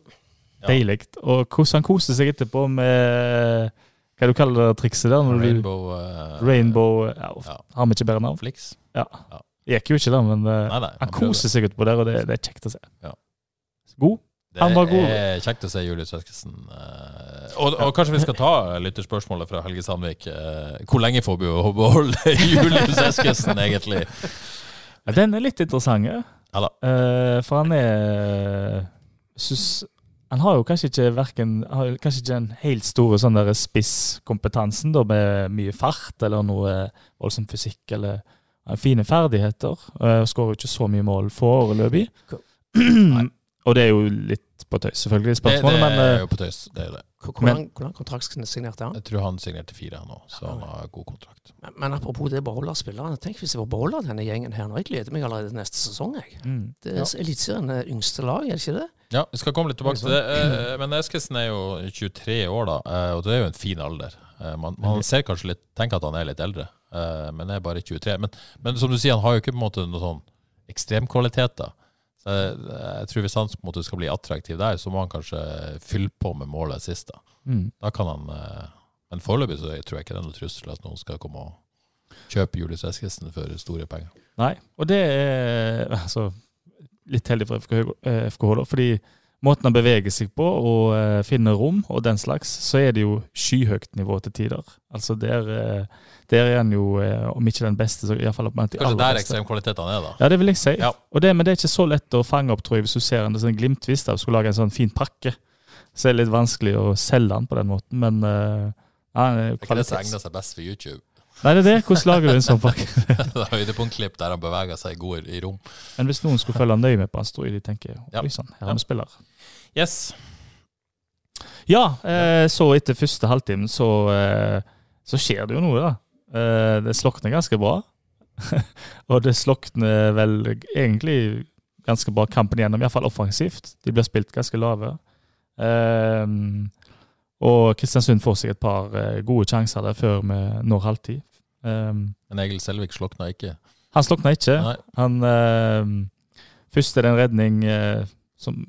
Ja. Deilig. Og hvordan han koser seg etterpå med Hva du kaller det trikset der? Rainbow, eh, Rainbow ja, Ja. Har vi ikke bedre navn? Flix. Ja. Gikk jo ikke det, men uh, Nei, nei, han koser koser seg utpå der, og det, det er kjekt å se. Ja. God. Det Han var god. Det er kjekt å se Julius Eskesen. eh, Og, og kanskje vi skal ta lytterspørsmålet fra Helge Sandvik. eh, Hvor lenge får vi å beholde Julius Eskesen, egentlig? Den er litt interessant. ja. Ja da. Eh, for han er synes, Han har jo kanskje ikke verken, kanskje ikke den helt store sånn spisskompetansen da, med mye fart eller noe voldsom fysikk. eller Fine ferdigheter. Uh, Skårer jo ikke så mye mål foreløpig. Og det er jo litt på tøys, selvfølgelig, Det, spørsmålet, det men er eh, jo på tøys. Det er det. Hvordan, hvordan kontrakt signerte han? Jeg tror han signerte fire han nå, så han har god kontrakt. Men, men apropos det å beholde spillerne. Tenk hvis jeg får beholde denne gjengen her nå. Jeg gleder meg allerede til neste sesong. jeg. mm. Det er Eliteserien er yngste lag, er det ikke det? Ja, vi skal komme litt tilbake til det. eh, Men Eskesen er jo 23 år, da, eh, og det er jo en fin alder. Eh, man, man ser kanskje litt, tenker at han er litt eldre, eh, men er bare 23. Men, men som du sier, han har jo ikke på en måte noen sånn ekstremkvaliteter. Så jeg, jeg tror Hvis han på en måte skal bli attraktiv der, så må han kanskje fylle på med målet sist. Da, Mm. da kan han eh, Men foreløpig så tror jeg ikke det er noe trussel at noen skal komme og kjøpe Julius Eskesen for store penger. Nei, og det er altså, litt heldig for FK, eh, FKH da, fordi måten han beveger seg på og eh, finner rom og den slags, så er det jo skyhøyt nivå til tider. Altså det eh, der er han jo, eh, om ikke den beste, så iallfall blant de Kanskje der beste. ekstremkvalitetene er, da. Ja, det vil jeg si. Ja. Og det, men det er ikke så lett å fange opp, tror jeg, hvis du ser en sånn glimtvis av skulle lage en sånn fin pakke. Så er det litt vanskelig å selge den på den måten, men uh, ja, er Det er ikke det som egner seg best for YouTube. Nei, det er det. Hvordan lager du en sånn pakke? det er høydepunktklipp der han beveger seg god i rom. Men hvis noen skulle følge nøye med på han, tror jeg de tenker Ja. oi sann, her Ja. har vi spiller. Yes. Ja, eh, så etter første halvtimen så, eh, så skjer det jo noe, da. Eh, det slokner ganske bra. og det slokner vel egentlig ganske bra kampen igjennom, iallfall offensivt. De blir spilt ganske lave. Um, og Kristiansund får seg et par eh, gode sjanser der før vi når halvtid. Um, Men Egil Selvik slokna ikke. han slokna ikke. Nei. Han eh, Først er det en redning uh, som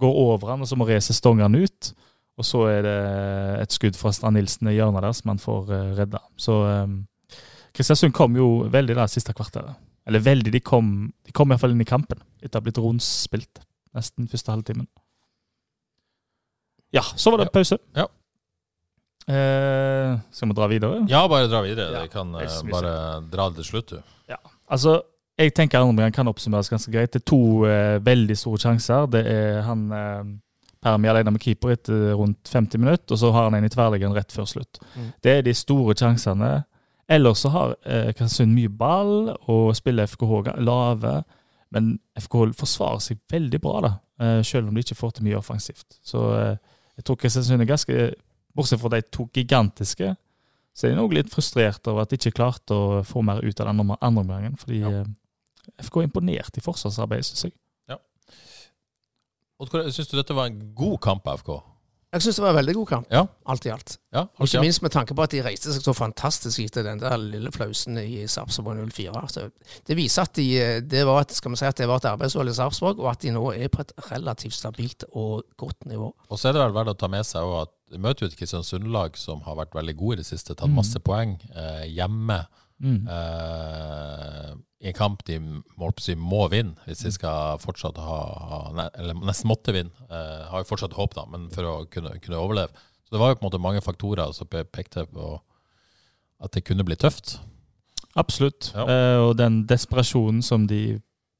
går over han, og så må Reze stonge han ut. Og så er det et skudd fra Strand Nilsen i hjørnet der som han får eh, redda. Så eh, Kristiansund kom jo veldig der siste kvarteret. Eller veldig, de kom, de kom iallfall inn i kampen etter å ha blitt rundspilt nesten første halvtimen. Ja, så var det Ja. pause. Ja. Eh, skal vi dra videre? Ja, bare dra videre. Ja, kan eh, bare dra det til slutt, du. Altså, jeg tenker andre omgang kan oppsummeres ganske greit. Det er to eh, veldig store sjanser. Det er han eh, Permi alene med keeper etter rundt 50 minutter, og så har han en i tverrliggeren rett før slutt. Mm. Det er de store sjansene. Ellers så har eh, Kristiansund mye ball og spiller FKH lave, men FKH forsvarer seg veldig bra, da, eh, selv om de ikke får til mye offensivt. Så eh, jeg tror Kristiansund er ganske Bortsett fra de to gigantiske, så er de nok litt frustrert over at de ikke klarte å få mer ut av den andre andre omgangen. Fordi Ja. eh, FK er imponert i forsvarsarbeidet, syns jeg. Syns du dette var en god kamp FK? Jeg syns det var en veldig god kamp, Ja. alt i alt. Ja, alt ikke minst med tanke på at de reiste seg så fantastisk etter den der lille flausen i Sarpsborg 04. Så det viser at de, det var et, skal vi si at det var et arbeidshold i Sarpsborg, og at de nå er på et relativt stabilt og godt nivå. Og så er det vel verdt å ta med seg at de møter jo et Kristiansund-lag som har vært veldig gode i det siste, tatt Mm. masse poeng eh, hjemme. Mm. Uh, I en kamp de må, må vinne, hvis de skal fortsatt ha, ha Eller nesten måtte vinne. Uh, har jo fortsatt håp, da, men for å kunne, kunne overleve. Så det var jo på en måte mange faktorer som pekte på at det kunne bli tøft. Absolutt. Ja. Uh, og den desperasjonen som de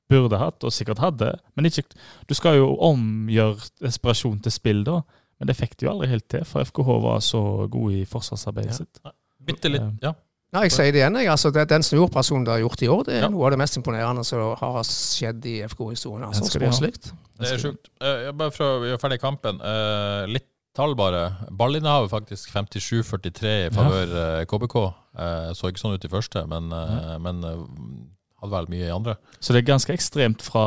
burde hatt, og sikkert hadde. Men ikke, du skal jo omgjøre desperasjon til spill, da. Men det fikk de jo aldri helt til, for FKH var så gode i forsvarsarbeidet Ja. sitt. Bitte litt, ja. Ja, jeg sier det igjen. Jeg. Altså, det, den snuoperasjonen de har gjort i år, det er Ja. noe av det mest imponerende som har skjedd i FK-historien. Altså, sportslig. Det er sjukt. Eh, bare for å gjøre ferdig kampen. Uh, litt tall, bare. Ballinnehavet faktisk 57-43 i favør eh, KBK. Eh, så ikke sånn ut i første, men, men hadde vel mye i andre. Så det er ganske ekstremt fra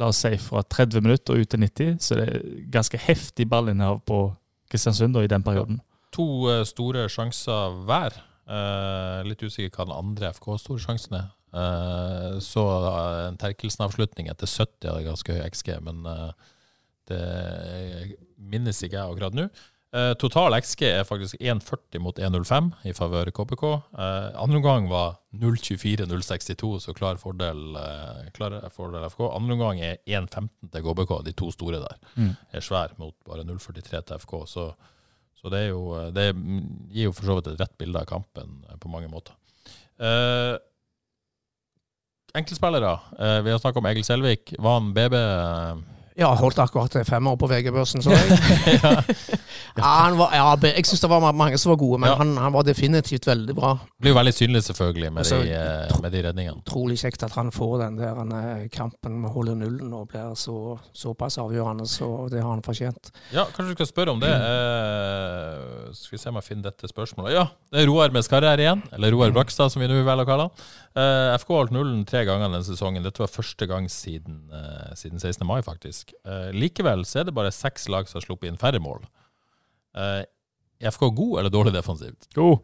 la oss si fra 30 minutter og ut til 90. Så det er ganske heftig ballinnehav på Kristiansund da, i den perioden. To eh, store sjanser hver. Eh, litt usikker hva den andre FK-store sjansen er. Uh, så eh, en Terkelsen-avslutning etter 70 hadde ganske høy XG, men uh, det minnes ikke jeg akkurat nå. Total XG er faktisk 1,40 mot 1,05 i favør KBK. Eh, andre omgang var 0,24-0,62, så klar fordel, klar fordel FK. Andre omgang er 1,15 til KBK, de to store der. Mm. Er svær mot bare 0,43 til FK. Så, så det, jo, det gir jo for så vidt et rett bilde av kampen eh, på mange måter. Eh, enkeltspillere. Eh, vi har snakket om Egil Selvik. Var han BB? Eh, Ja, holdt akkurat til femmer på VG-børsen, så jeg. ja, han var, ja, jeg syns det var mange som var gode, men Ja. han, han var definitivt veldig bra. Blir jo veldig synlig, selvfølgelig, med, Altså, de, eh, med de redningene. Utrolig kjekt at han får den der han, kampen med holde nullen og blir så, såpass avgjørende, så det har han fortjent. Ja, kanskje du skal spørre om det. Eh, skal vi se om jeg finner dette spørsmålet. Ja, det er Roar med skarre her igjen. Eller Roar Brakstad, som vi nå velger å kalle han. Uh, FK holdt nullen tre ganger denne sesongen. Dette var første gang siden, uh, siden 16. mai, faktisk. Eh, likevel så er det bare seks lag som har sluppet inn færre mål. Eh, FK god eller dårlig defensivt? God.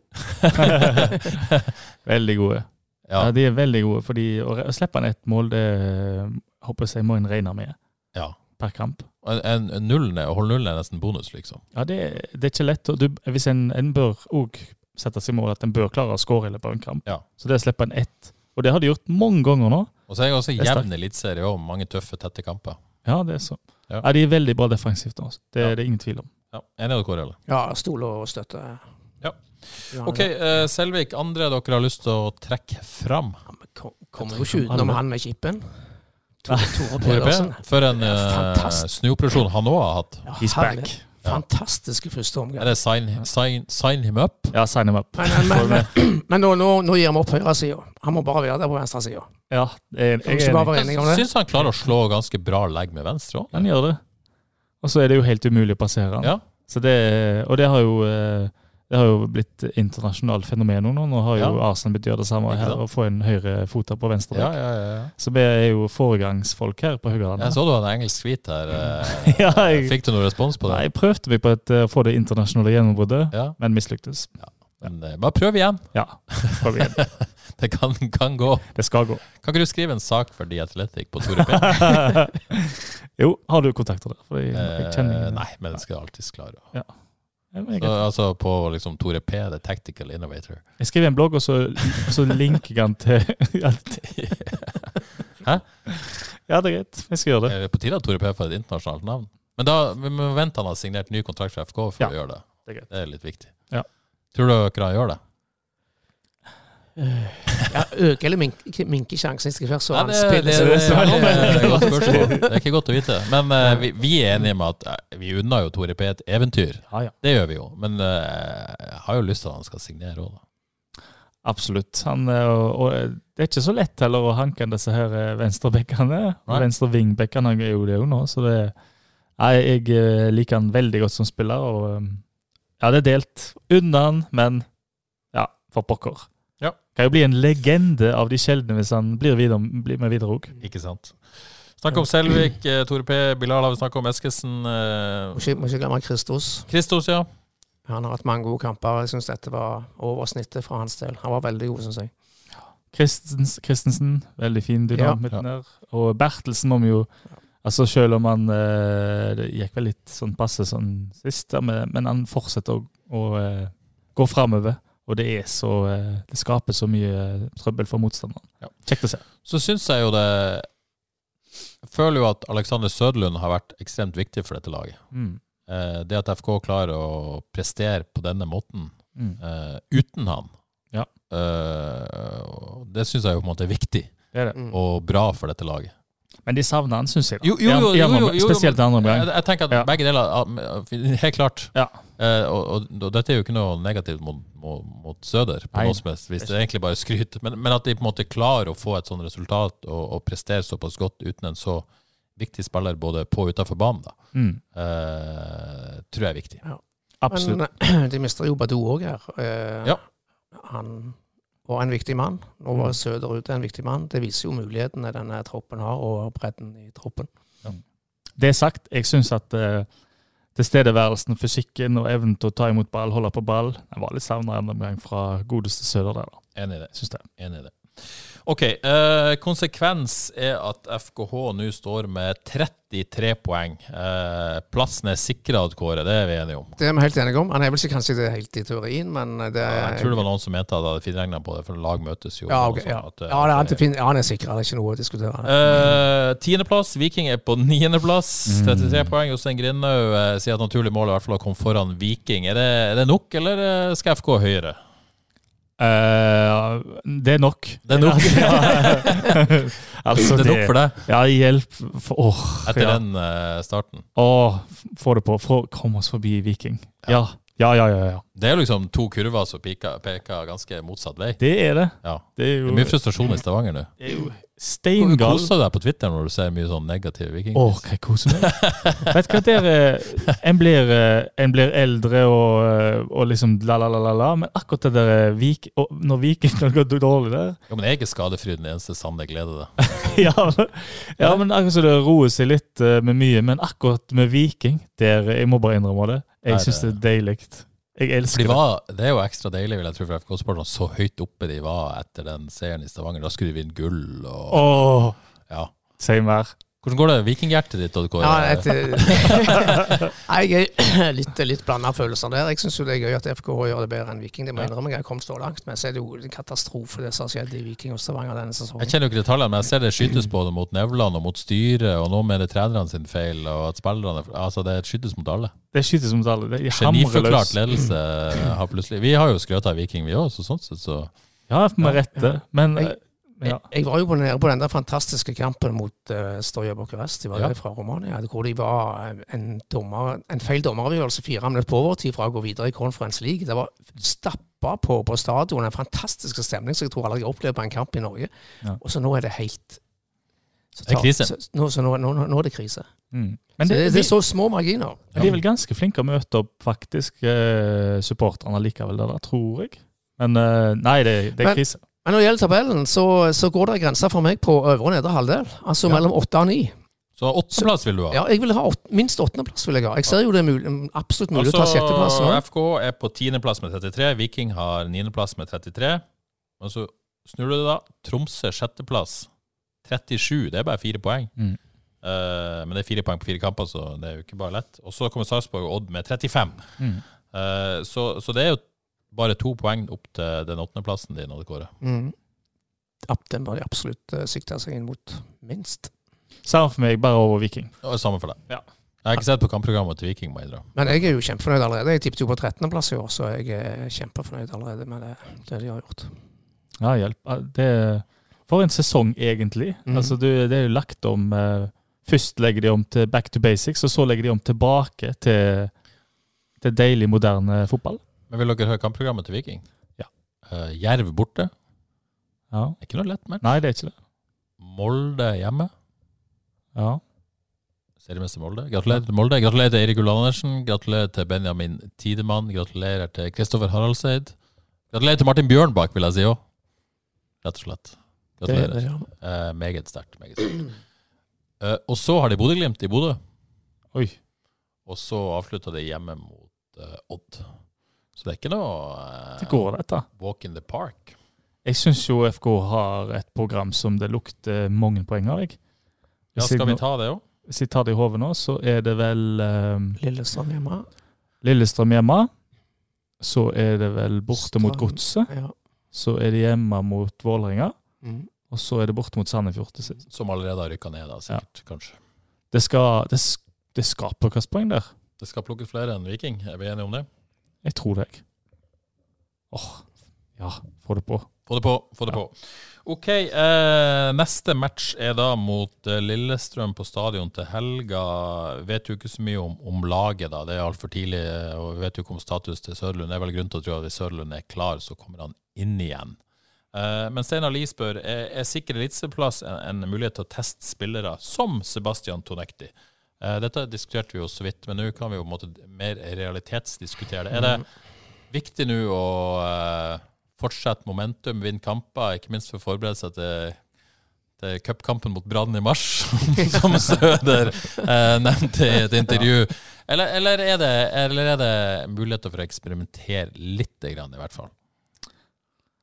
veldig gode. Ja. Ja. de er veldig gode. fordi å å slippe ned ett mål, det eh, håper jeg må en regne med ja. per kamp. En, en, en nullen å holde nullen er nesten bonus, liksom. Ja, det, det er ikke lett. Du, hvis en, en bør òg sette seg mål at en bør klare å skåre i løpet av en kamp. Ja. Så det å slippe en ett Og det har de gjort mange ganger nå. Og så er jeg også Det er jevn eliteserie òg, mange tøffe, tette kamper. Ja, det er så. Ja. Ja. de er veldig bra defensivt altså. Det Ja. er det ingen tvil om. Ja. Enig med eller? Ja, stol og støtte. Ja. Ja, OK, uh, Selvik, andre dere har lyst til å trekke fram? vi kom- Kommer jo ikke utenom han med kippen. Tore, Pedersen. For en uh, Fantastisk. snuoperasjon han òg har hatt. Ja, He's herlig. back. Fantastiske første omgang. Er det sign, sign, sign him up? Ja, sign him up. Men, men, men, men nå, nå, nå gir vi opp høyresida. Han må bare være der på venstresida. Ja, jeg, jeg, jeg? Syns han klarer å slå ganske bra legg med venstre òg. Han gjør det. Og så er det jo helt umulig å passere han. Ja. Så det, og det har jo eh, det har jo blitt internasjonalt fenomen nå. Nå har jo Ja. Arsenal begynt å gjøre det samme her, og få en høyrefoter på venstre Ja, ja, ja, ja. Så vi er jo foregangsfolk her på Haugalandet. Jeg så du hadde engelsk tweet her. eh, Ja, jeg- Fikk du noen respons på det? Nei, jeg prøvde meg på eh, å få det internasjonale gjennombruddet, men mislyktes. men eh, bare prøv igjen. Ja, prøv igjen. Det kan, kan gå. Det skal gå. Kan ikke du skrive en sak for The Athletic på Tore P? jo, har du kontakter der? Fordi, Eh, nei, men det skal jeg alltids klare. Ja, Så, altså på liksom Tore P, The Tactical Innovator. jeg skriver en blogg, og så, så linker jeg den til Hæ? Ja, det er greit. Jeg skal gjøre det. Er det på tide at Tore P får et internasjonalt navn? Men da vi må vente han har signert ny kontrakt for FK for Ja, å gjøre det. det er greit. Det er litt viktig. Ja. Tror dere han gjør det? Ja, øke eller minke, minke sjansen ikke være så ja, han det, det, det, er et godt spørsmål. Det er ikke godt å vite. Men uh, vi, vi er enige med at eh, vi unner jo Tore P et eventyr. Ja, ja. Det gjør vi jo. Men uh, jeg har jo lyst til at han skal signere òg, da. Absolutt. Han, og, og det er ikke så lett heller å hanke inn disse her venstrebekkene. Nei. Venstre vingbekkene er jo det òg nå, så det jeg, jeg liker han veldig godt som spiller, og ja, det er delt. Unna han, men ja, for pokker. Kan jo bli en legende av de sjeldne hvis han blir, videre, blir med videre òg. Ikke sant? Snakk om Selvik, eh, Tore P, Bilal har vi snakket om, Eskesen. eh, Må ikke, må ikke glemme Kristos. Kristos, ja. Han har hatt mange gode kamper. Jeg syns dette var over snittet fra hans del. Han var veldig god, syns jeg. Christens, Christensen, veldig fin dynam Ja. der. Og Bertelsen må vi jo Altså Selv om han eh, Det gikk vel litt sånn passe sånn sist, men, men han fortsetter å, å eh, gå framover. Og det er så eh, Det skaper så mye eh, trøbbel for motstanderen. Ja. Kjekt å se. Så syns jeg jo det Jeg føler jo at Alexander Søderlund har vært ekstremt viktig for dette laget. Mm. Eh, Det at FK klarer å prestere på denne måten Mm. eh, uten han, Ja. eh, det syns jeg jo på en måte er viktig Det er det. Mm. og bra for dette laget. Men de savner han, syns jeg. da. Jo, jo, jo, jo, jo, jo, Spesielt den andre omgang. jeg tenker at begge deler ah, Helt klart. Ja. Eh, og, og, og dette er jo ikke noe negativt mot, mot, mot Søder, på Nei. noe som helst hvis Det er egentlig bare skryt. Men, men at de på en måte klarer å få et sånt resultat og, og prestere såpass godt uten en så viktig spiller både på og utenfor banen, da, Mm. eh, tror jeg er viktig. Absolutt. Men eh, de mister jo Badou òg her. Eh, Ja. Han var en viktig mann. Nå Mm. var Søder ute en viktig mann. Det viser jo mulighetene denne troppen har, og bredden i troppen. Det sagt, jeg syns at uh, tilstedeværelsen, fysikken og evnen til å ta imot ball, holde på ball, den var litt savna en omgang fra godeste Søder der. da. Enig i det. Syns det. Enig i det. OK. Eh, konsekvens er at FKH nå står med 33 poeng. Eh, plassen er sikra, Kåre. Det er vi enige om. Det er vi helt enige om. Han er vel ikke kanskje det helt i teorien, men det er Jeg tror det var noen som mente at jeg hadde finregna på det, for lag møtes jo. Ja, okay, ok, ja. at, eh, ja, det er, det- ja, han er sikra. Det er ikke noe å diskutere. Eh, Tiendeplass. Viking er på niendeplass. Mm. 33 poeng. Jostein Grindhaug eh, sier at naturlig mål i hvert fall å komme foran Viking. Er det, er det nok, eller eh, skal FK høyere? Eh, det er nok. Det er nok. altså, det er nok for deg Ja, hjelp. Åh, etter ja. den uh, starten. Åh, få det på. Få, kom oss forbi Viking. Ja. Ja, ja, ja. ja. Det er jo liksom to kurver som peker, ganske motsatt vei. Det er det. Ja. Det er Det er mye frustrasjon i Stavanger nå. det er jo steingal. Koser du deg på Twitter når du ser mye sånn negativ viking? Åh, hva jeg koser meg. Vet du hva dere En blir, eh, en blir eldre og, eh, og liksom la-la-la-la, men akkurat det der eh, vik, og når vikingene det går dårlig der Jo, men jeg er ikke skadefri, den eneste sanne glede, da? ja, men- ja, men akkurat så det roer seg litt med mye. Men akkurat med Viking, der jeg må bare innrømme det. Jeg syns det det- er deilig. Jeg elsker de var, det er jo ekstra deilig, vil jeg tro, for FK-sporterne, så høyt oppe de var etter den seieren i Stavanger. Da skulle de vinne gull og Åh, Ja. si mer. Hvordan går det vikinghjertet ditt? Odd Kåre? Ja, et, jeg er litt, litt blanda følelser der. Jeg syns det er gøy at FKH gjør det bedre enn Viking. Det må jeg innrømme. Jeg har kommet så langt. Men så er det jo en katastrofe det som har skjedd i Viking og Stavanger denne Jeg kjenner jo ikke detaljene, men jeg ser det skytes både mot Nevland og mot styret, og nå med det trenerne sin feil, og at spillerne Altså, det skytes mot alle. Det skytes mot alle. Det er Geniforklart ledelse har plutselig Vi har jo skrøt av Viking, vi òg, så sånn sett så Ja, med rette. Men Jeg- ja. Jeg, jeg var jo nede på den der fantastiske kampen mot uh, Stoja Bucuresti, var Ja. det fra Romania, hvor de var eh, en, dommer, en feil dommeravgjørelse fire minutter på overtid fra å gå videre i Conference League. Det var stappa på, på stadion, en fantastisk stemning som jeg tror aldri jeg har opplevd på en kamp i Norge. Ja. Og så nå er det helt så Det er krise. Så, nå, så nå, nå, nå er det krise. Mm. Men det, det, det, det, er så små marginer. Ja. de er vel ganske flinke å møte opp faktisk eh, supporterne likevel, det der, tror jeg. Men eh, nei, det, det er Men- krise. Men når det gjelder tabellen, så, så går det grenser for meg på øvre og nedre halvdel. Altså Ja. mellom åtte og ni. Så åttendeplass vil du ha? Ja, jeg vil ha åtte, minst åttendeplass. vil jeg ha. Jeg ser jo det er mulig, absolutt mulig å ta sjetteplass nå. Altså, FK er på tiendeplass med 33, Viking har niendeplass med 33. Og så snur du det, da. Tromsø sjetteplass, 37. Det er bare fire poeng. Mm. Uh, men det er fire poeng på fire kamper, så det er jo ikke bare lett. Og så kommer Sarpsborg og Odd med 35. Mm. Uh, så, så det er jo bare to poeng opp til den åttendeplassen din, Odd Kåre. Mm. Den bør de absolutt uh, sikte seg inn mot, minst. Samme for meg, bare over Viking. Og samme for deg. Ja. Jeg har ikke sett på kampprogrammet til Viking, må. Men jeg er jo kjempefornøyd allerede. Jeg tippet jo på 13.-plass i år, så jeg er kjempefornøyd allerede med det, det de har gjort. Ja, hjelp. Det, for en sesong, egentlig. Mm. Altså, du, det er jo lagt om eh, Først legger de om til back to basics, og så legger de om tilbake til, til deilig, moderne fotball. Men vil dere høre kampprogrammet til Viking? Ja. Uh, Jerv borte. Ja. Det er ikke noe lett match. Nei, det er ikke det. Molde hjemme. Ja. Seriemester Molde. Gratulerer til Molde. Gratulerer til Eirik Ull Andersen. Gratulerer til Benjamin Tidemann. Gratulerer til Kristoffer Haraldseid. Gratulerer til Martin Bjørnbakk, vil jeg si òg. Rett og slett. Gratulerer. det, det, ja. Eh, meget sterkt. Meget sterkt. Eh, og så har de Bodø-Glimt i Bodø. Oi. Og så avslutta de hjemme mot eh, Odd. Så det er ikke noe eh, Det går, dette. walk in the park. Jeg syns jo FK har et program som det lukter mange poeng av. Jeg. Ja, skal vi ta det òg? Hvis jeg tar det i hodet nå, så er det vel um, Lillestrøm hjemme. Lillestrøm hjemme. Så er det vel borte mot. Godset. Ja. Så er det hjemme mot Vålerenga. Mm. Og så er det borte mot Sandefjord til sist. Som allerede har rykka ned, da, sikkert. Kanskje. Det skal, det, det skal plukkes poeng der. Det skal plukkes flere enn Viking. Er vi enige om det? Jeg tror det. jeg. Åh, ja, få det på. Få det på. få det på. OK, eh, neste match er da mot eh, Lillestrøm på stadion til helga. Vet jo ikke så mye om, om laget, da. Det er altfor tidlig. eh, Og vi vet jo ikke om status til Sørlund. Det er vel grunn til å tro at hvis Sørlund er klar, så kommer han inn igjen. Eh, men Steinar Lie spør er, er sikker eliteserieplass en, en mulighet til å teste spillere som Sebastian Tonekti. Eh, dette diskuterte vi jo så vidt, men nå kan vi jo på en måte mer realitetsdiskutere det. Er det viktig nå å eh, fortsette momentum, vinne kamper, ikke minst for å forberede seg til, til cupkampen mot Brann i mars, som Søder eh, nevnte i et intervju? Eller, eller, er det, eller er det muligheter for å eksperimentere litt, i hvert fall?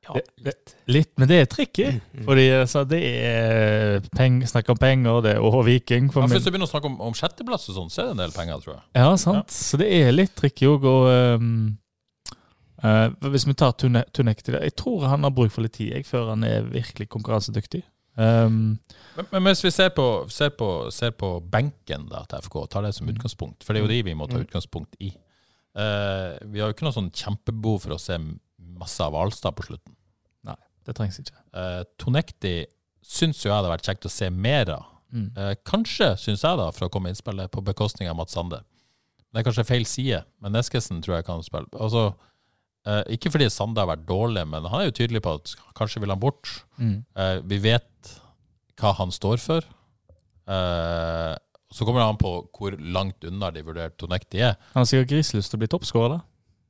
Ja, Det- det- Litt, men det er tricky. Fordi altså, det er peng, snakk om penger, det er og Viking. For Ja, Hvis du begynner å snakke om, om sjetteplass, og sånn, så er det en del penger, tror jeg. Ja, sant. Så det er litt tricky òg. Og um, uh, hvis vi tar Tune- Tunek til det Jeg tror han har bruk for litt tid jeg, før han er virkelig konkurransedyktig. Um, Men, men hvis vi ser på, ser, på, ser på benken da, til FK, tar det som utgangspunkt, for det er jo de vi må ta utgangspunkt i. Uh, vi har jo ikke noe sånn kjempebehov for å se masse av Alstad på slutten. Nei, det trengs ikke. Uh, Tonekti syns jo jeg hadde vært kjekt å se mer av. Mm. Eh, kanskje, syns jeg, da, for å komme innspillet, på bekostning av Mats Sande. Det er kanskje feil side, men Neskesen tror jeg kan spille. Altså, eh, ikke fordi Sande har vært dårlig, men han er jo tydelig på at kanskje vil han bort. Mm. Eh, vi vet hva han står for. Eh, så kommer det an på hvor langt unna de vurderte Tonekti er. Han har sikkert griselyst til å bli toppskårer. da.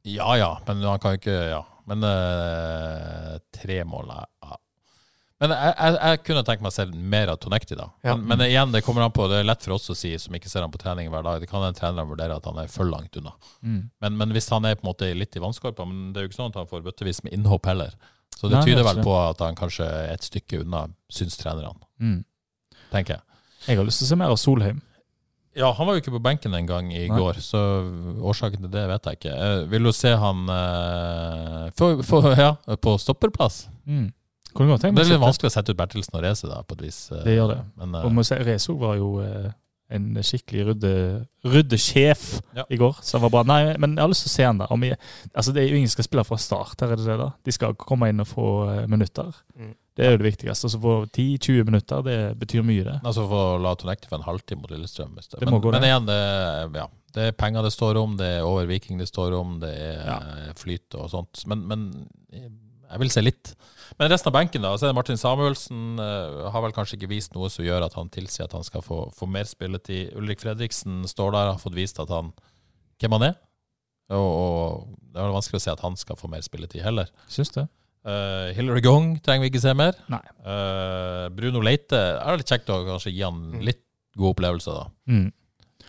Ja ja, men han kan jo ikke Ja. Men uh, tre mål ja. Men jeg, jeg, jeg kunne tenkt meg å se mer av Tonekti, da. Ja. Men, men igjen, det kommer an på Det er lett for oss å si, som ikke ser han på trening hver dag. Det kan en trener vurdere at han er for langt unna. Mm. Men, men hvis han er på en måte litt i vannskorpa Men det er jo ikke sånn at han får bøttevis med innhopp heller. Så det Nei, er tyder vel på at han kanskje er et stykke unna, syns trenerne. Mm. Tenker jeg. Jeg har lyst til å se mer av Solheim. Ja, han var jo ikke på benken en gang i Nei. går, så årsaken til det vet jeg ikke. Eh, vil du se han eh, for, for, ja, på stopperplass? Mm. Det er litt vanskelig å sette ut Bertelsen og Reze, da, på et vis. eh, Det gjør det. Men, eh, Og Rezo var jo eh, en skikkelig rydde, ryddesjef Ja. i går, som var bra. Nei, men jeg har lyst til å se han. Om jeg, altså det er jo ingen som skal spille fra start, her er det det da. De skal komme inn og få eh, minutter. Mm. Det er jo det viktigste. Altså få 10-20 minutter, det betyr mye, det. Altså få la Tonekti for en halvtime mot Lillestrøm. hvis det- Det Men, gå, men igjen, det, ja, det er penger det står om, det er over Viking det står om, det er Ja. flyt og sånt. Men, men jeg vil se litt. Men resten av benken, da. Så er det Martin Samuelsen. Uh, har vel kanskje ikke vist noe som gjør at han tilsier at han skal få, få mer spilletid. Ulrik Fredriksen står der, har fått vist at han hvem han er. Og, og det er vanskelig å si at han skal få mer spilletid heller. Syns det. Uh, Hillary Gong trenger vi ikke se mer. Nei. Eh, Bruno Leite er det litt kjekt å kanskje gi han litt gode opplevelser, da. Mm.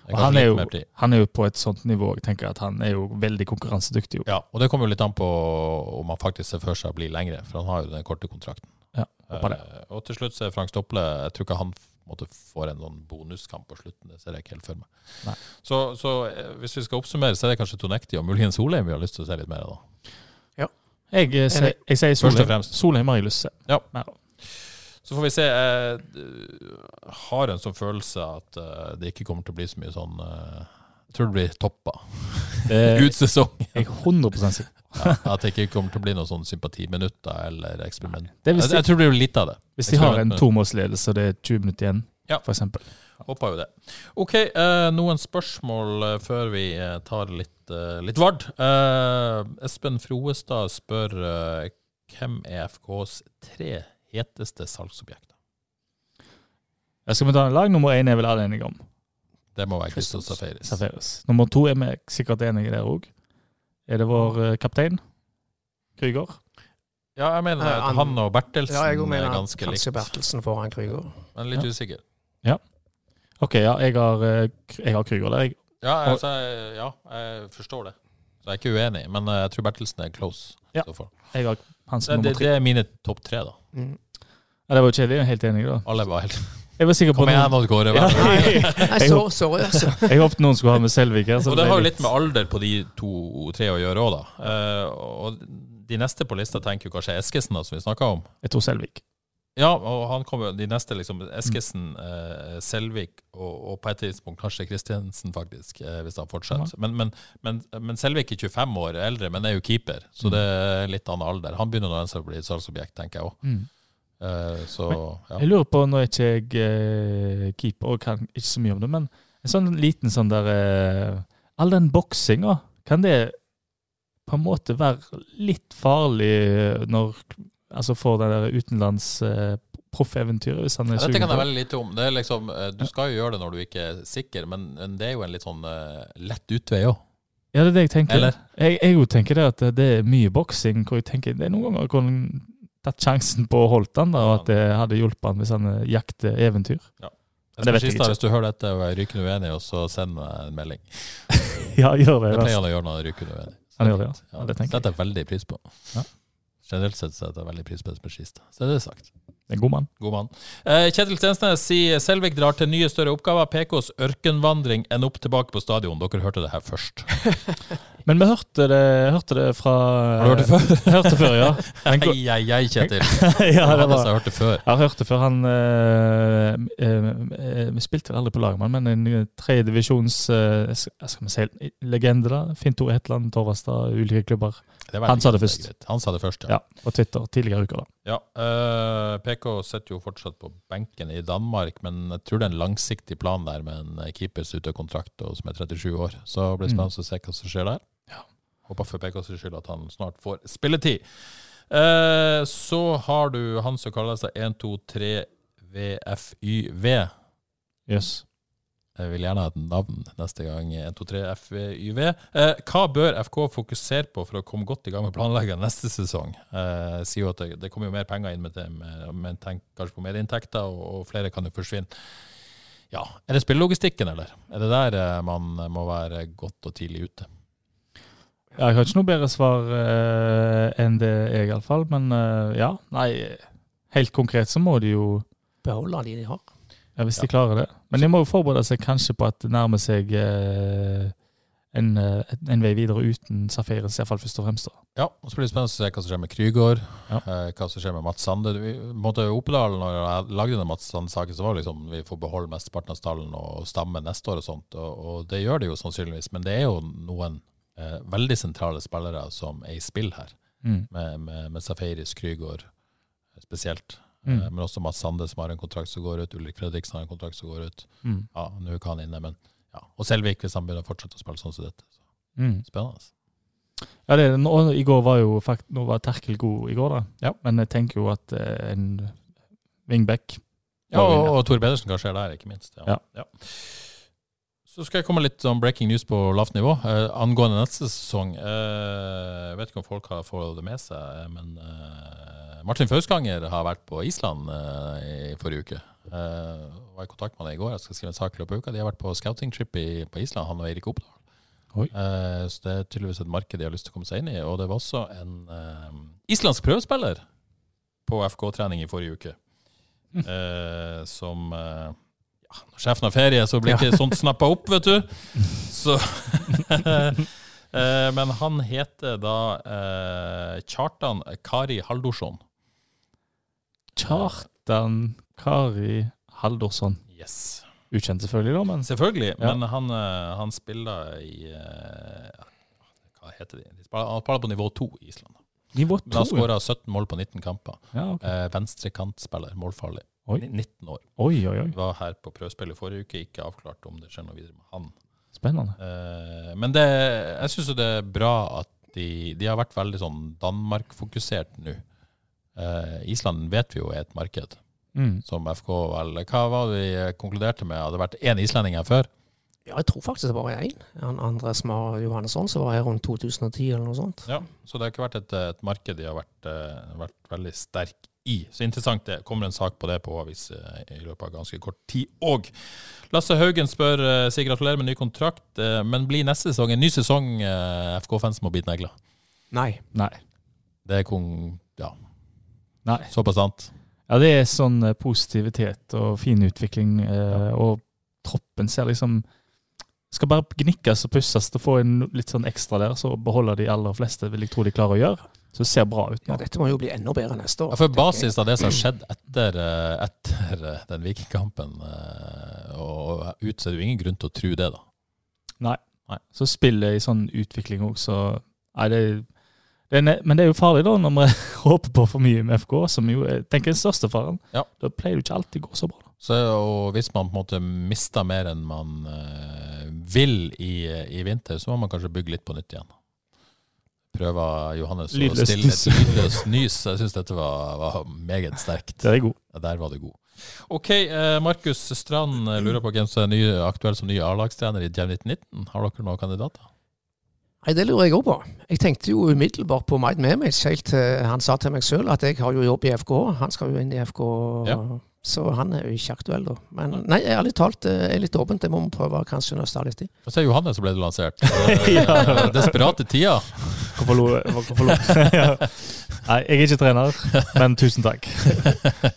Og han er, jo, han er jo på et sånt nivå jeg tenker at han er jo veldig konkurransedyktig. Jo. Ja, og det kommer jo litt an på om han faktisk ser for seg å bli lengre, for han har jo den korte kontrakten. Ja, håper det. Eh, og til slutt så er Frank Stopple Jeg tror ikke han måtte få måte får en sånn bonuskamp på slutten. Det ser jeg ikke helt for meg. Så, så eh, hvis vi skal oppsummere, så er det kanskje Tonekti og muligens Solheim vi har lyst til å se litt mer av. da. Jeg, jeg, jeg, jeg sier Solheim. Solheim har jeg lyst til å se. Ja. mer av. Så får vi se. Jeg eh, har en sånn følelse at eh, det ikke kommer til å bli så mye sånn eh, Jeg tror det blir toppa. Ut jeg er 100 sikker Ja, at det ikke kommer til å bli noen sånn sympatiminutter eller eksperiment. Det er hvis Jeg, de- jeg tror det blir litt av det. Hvis de har en tomålsledelse og det er 20 minutter igjen, Ja. eksempel. Håper jo det. OK, uh, noen spørsmål eh, før vi eh, tar litt, uh, litt Vard. Uh, Espen Froestad spør eh, hvem er FKs tre heteste salgsobjekter? Jeg skal vi ta en lag? Nummer én er vel alle enige om. Det må være Christos Safaris. Safaris. Nummer to er vi sikkert enige der òg. Er det vår eh, kaptein? Krüger? Ja, jeg mener Eh, at han- han og Bertelsen Ja, jeg mener, er ganske kanskje likt. Bertelsen foran Krüger. Men litt Ja. usikker. OK, ja, jeg har, eh, jeg har Krüger der. Jeg. Ja, altså, ja, jeg forstår det. Så jeg er ikke uenig, men eh, jeg tror Bertelsen er close. Ja. i så fall. Jeg har hans Det, det, det er mine topp tre, da. Mm. Ja, det var jo kjedelig. Jeg er helt enig, da. Alle var helt Jeg var sikker på Kom igjen, noen, nå går det. Ja. jeg, så, sorry, altså. Jeg håpet noen skulle ha med Selvik Altså. Og det har jo litt med alder på de to-tre å gjøre òg, da. Uh, og de neste på lista tenker jo kanskje Eskesen, da, som vi snakka om. Jeg tror Selvik. Ja, og han kommer jo de neste, liksom Eskesen, eh, Selvik og, og på et tidspunkt kanskje Kristiansen, faktisk, eh, hvis han fortsetter. Men, men, men, men Selvik er 25 år eldre, men er jo keeper, så det er litt annen alder. Han begynner nå å bli et salgsobjekt, tenker jeg òg. Mm. Så ja. Jeg lurer på, nå er ikke jeg eh, keeper og kan ikke så mye om det, men en sånn liten sånn der eh, All den boksinga, kan det på en måte være litt farlig når Altså for det der utenlands eh, proffeventyret, hvis han er Dette sugen kan jeg veldig lite om. Det er liksom, eh, du skal jo gjøre det når du ikke er sikker, men men det er jo en litt sånn eh, lett utvei òg. Ja, det er det jeg tenker. Eller? Jeg, jeg tenker det at det er mye boksing hvor jeg tenker det er noen ganger tatt sjansen på å holde han da, og at det hadde hjulpet han hvis han jakter eventyr. Det vet jeg ikke. Hvis du hører dette og er rykende uenig, og så send meg en melding. Ja, gjør det. Det pleier han å gjøre når han er rykende uenig. Så Han gjør det, ja. Ja, det jeg. setter jeg veldig pris på. Ja. Generelt sett setter jeg veldig pris på Espen Skistad. Så er det sagt. Det er en god mann. God mann. Eh, Kjetil Stensnes sier Selvik drar til nye større oppgaver. PKs ørkenvandring ender opp tilbake på stadion. Dere hørte det her først. Men vi hørte det, hørte det fra Har du hørt det før? Hørte det før, ja. Hei, hei, hei, Kjetil. ja, det var, jeg hørt det før. jeg har hørt det før. Han eh, eh, eh, Vi spilte aldri på lag men en tredjedivisjons uh, skal vi si, legende. da. Fint ord Hetland, Torvastad, ulike klubber. Er Han sa det først. Han sa det først, ja. Ja, På Twitter tidligere uker. da. Ja, eh, PK sitter jo fortsatt på benken i Danmark, men jeg tror det er en langsiktig plan der med en keeper som er ute av kontrakt og som er 37 år. Så det blir Mm. spennende å se hva som skjer der. Håper for PKs skyld at han snart får spilletid. Eh, så har du han som kaller seg 123 VFYV. Yes. Jeg vil gjerne ha et navn neste gang 123 FYV. Eh, hva bør FK fokusere på for å komme godt i gang med planleggingen neste sesong? Eh, sier jo at det, det kommer jo mer penger inn med det, med tenk kanskje på medieinntekter, og, og flere kan jo forsvinne. Ja, Er det spillelogistikken, eller? Er det der eh, man må være godt og tidlig ute? Jeg har ikke noe bedre svar eh, enn det, jeg iallfall. Men eh, ja, nei Helt konkret så må de jo Beholde de de har. Ja, Hvis de klarer det. Men de må jo forberede seg kanskje på at det nærmer seg eh, en, eh, en vei videre uten Safaris, iallfall først og fremst. da. Ja, og så blir det spennende å se hva som skjer med Krygård, Ja. eh, hva som skjer med Mats Sande. Vi, måtte jo Oppedal, når jeg lagde den Mats Sande-saken, så var det liksom vi får beholde mesteparten av stallen og stamme neste år og sånt, og, og det gjør det jo sannsynligvis. Men det er jo noen eh, veldig sentrale spillere som er i spill her, Mm. med, med, med Safaris, Krygård spesielt. Mm. Eh, men også Mats Sande, som har en kontrakt som går ut. Ulrik Fredriksen har en kontrakt som går ut. Mm. Ja, nå er ikke han inne, men ja. Og Selvik, hvis han begynner å fortsette å spille sånn som dette. Så. Mm. Spennende. Ja, det, nå, I går var jo fakt, nå var Terkel god i går, da. Ja. Men jeg tenker jo at eh, en wingback Ja, og, og Tor Pedersen, kanskje er der, ikke minst. Ja. Ja. Ja. Så skal jeg komme litt om breaking news på lavt nivå. Eh, angående neste sesong. Eh, jeg vet ikke om folk har fått det med seg, eh, men eh, Martin Fauskanger har vært på Island eh, i forrige uke. Uh, var i kontakt med han i går. Jeg skal skrive en sak i løpet av uka. De har vært på scouting-trip på Island, han og Eirik Oppdal. Oi. Eh, så det er tydeligvis et marked de har lyst til å komme seg inn i. Og det var også en uh, islandsk prøvespiller på FK-trening i forrige uke. uh, som ja, Når sjefen har ferie, så blir ikke sånt snappa opp, vet du. Så Men han heter da eh, Kjartan Kari Haldorsson. Kjartan Kari Haldorsson. Yes. Ukjent selvfølgelig, da, men Selvfølgelig, Ja. men han, eh, han spiller i eh, Hva heter de? de spiller, han spiller på nivå to i Island. nivå Men han skåra 17 mål på 19 kamper. Ja, ok. Eh, Venstrekantspiller, målfarlig. Oi. 19 år. Oi, oi, oi. Var her på prøvespill i forrige uke, ikke avklart om det skjer noe videre med han. Spennende. Men det, jeg syns det er bra at de, de har vært veldig sånn Danmark-fokusert nå. Eh, Island vet vi jo er et marked, Mm. som FK vel Hva var det de konkluderte med? Hadde det vært én islending her før? Ja, jeg tror faktisk det bare er én. Han Andres Mar Johannesson som var her rundt 2010 eller noe sånt. Ja, Så det har ikke vært et, et marked de har vært, eh, vært veldig sterk i. Så interessant det. Kommer en sak på det på avis eh, i løpet av ganske kort tid òg. Lasse Haugen spør eh, sier gratulerer med ny kontrakt, eh, men blir neste sesong en ny sesong eh, FK-fans må bite negler? Nei. Nei. Det er kong... Ja, Nei. såpass sant. Ja, det er sånn eh, positivitet og fin utvikling, eh, og troppen ser liksom Skal bare gnikkes og pusses og få en litt sånn ekstra der, så beholder de aller fleste, vil jeg tro de klarer å gjøre. Så det ser bra ut nå. Ja, dette må jo bli enda bedre neste år. Ja, for basis av det som har skjedd etter, eh, etter eh, den Vikingkampen og ut, så er det jo ingen grunn til å tro det, da. Nei. Nei. Så spillet i sånn utvikling òg, så Nei, det, det er, Men det er jo farlig, da, når vi håper på for mye med FK, som jo tenker er den største faren. Ja. Da pleier det ikke alltid å gå så bra. Så, og hvis man på en måte mister mer enn man øh, vil i, i vinter, så må man kanskje bygge litt på nytt igjen. Prøver Johannes å stille et lydløst nys. Jeg syns dette var, var meget sterkt. Det er god. Ja, der var det god. OK, eh, Markus Strand eh, lurer på hvem som er ny, aktuell som ny A-lagstrener i Djev 1919. Har dere noen kandidater? Nei, Det lurer jeg òg på. Jeg tenkte jo umiddelbart på Maid Mehmet helt til han sa til meg sjøl at jeg har jo jobb i FK. Han skal jo inn i FK, Ja. så han er jo ikke aktuell, da. Men nei, ærlig talt, det er litt åpent. Det må vi prøve kanskje nøste litt i. Og så er Johannes som ble lansert. Eh, Desperate tider. Hvorfor lo Hvorfor ja. Nei, jeg er ikke trener, men tusen takk.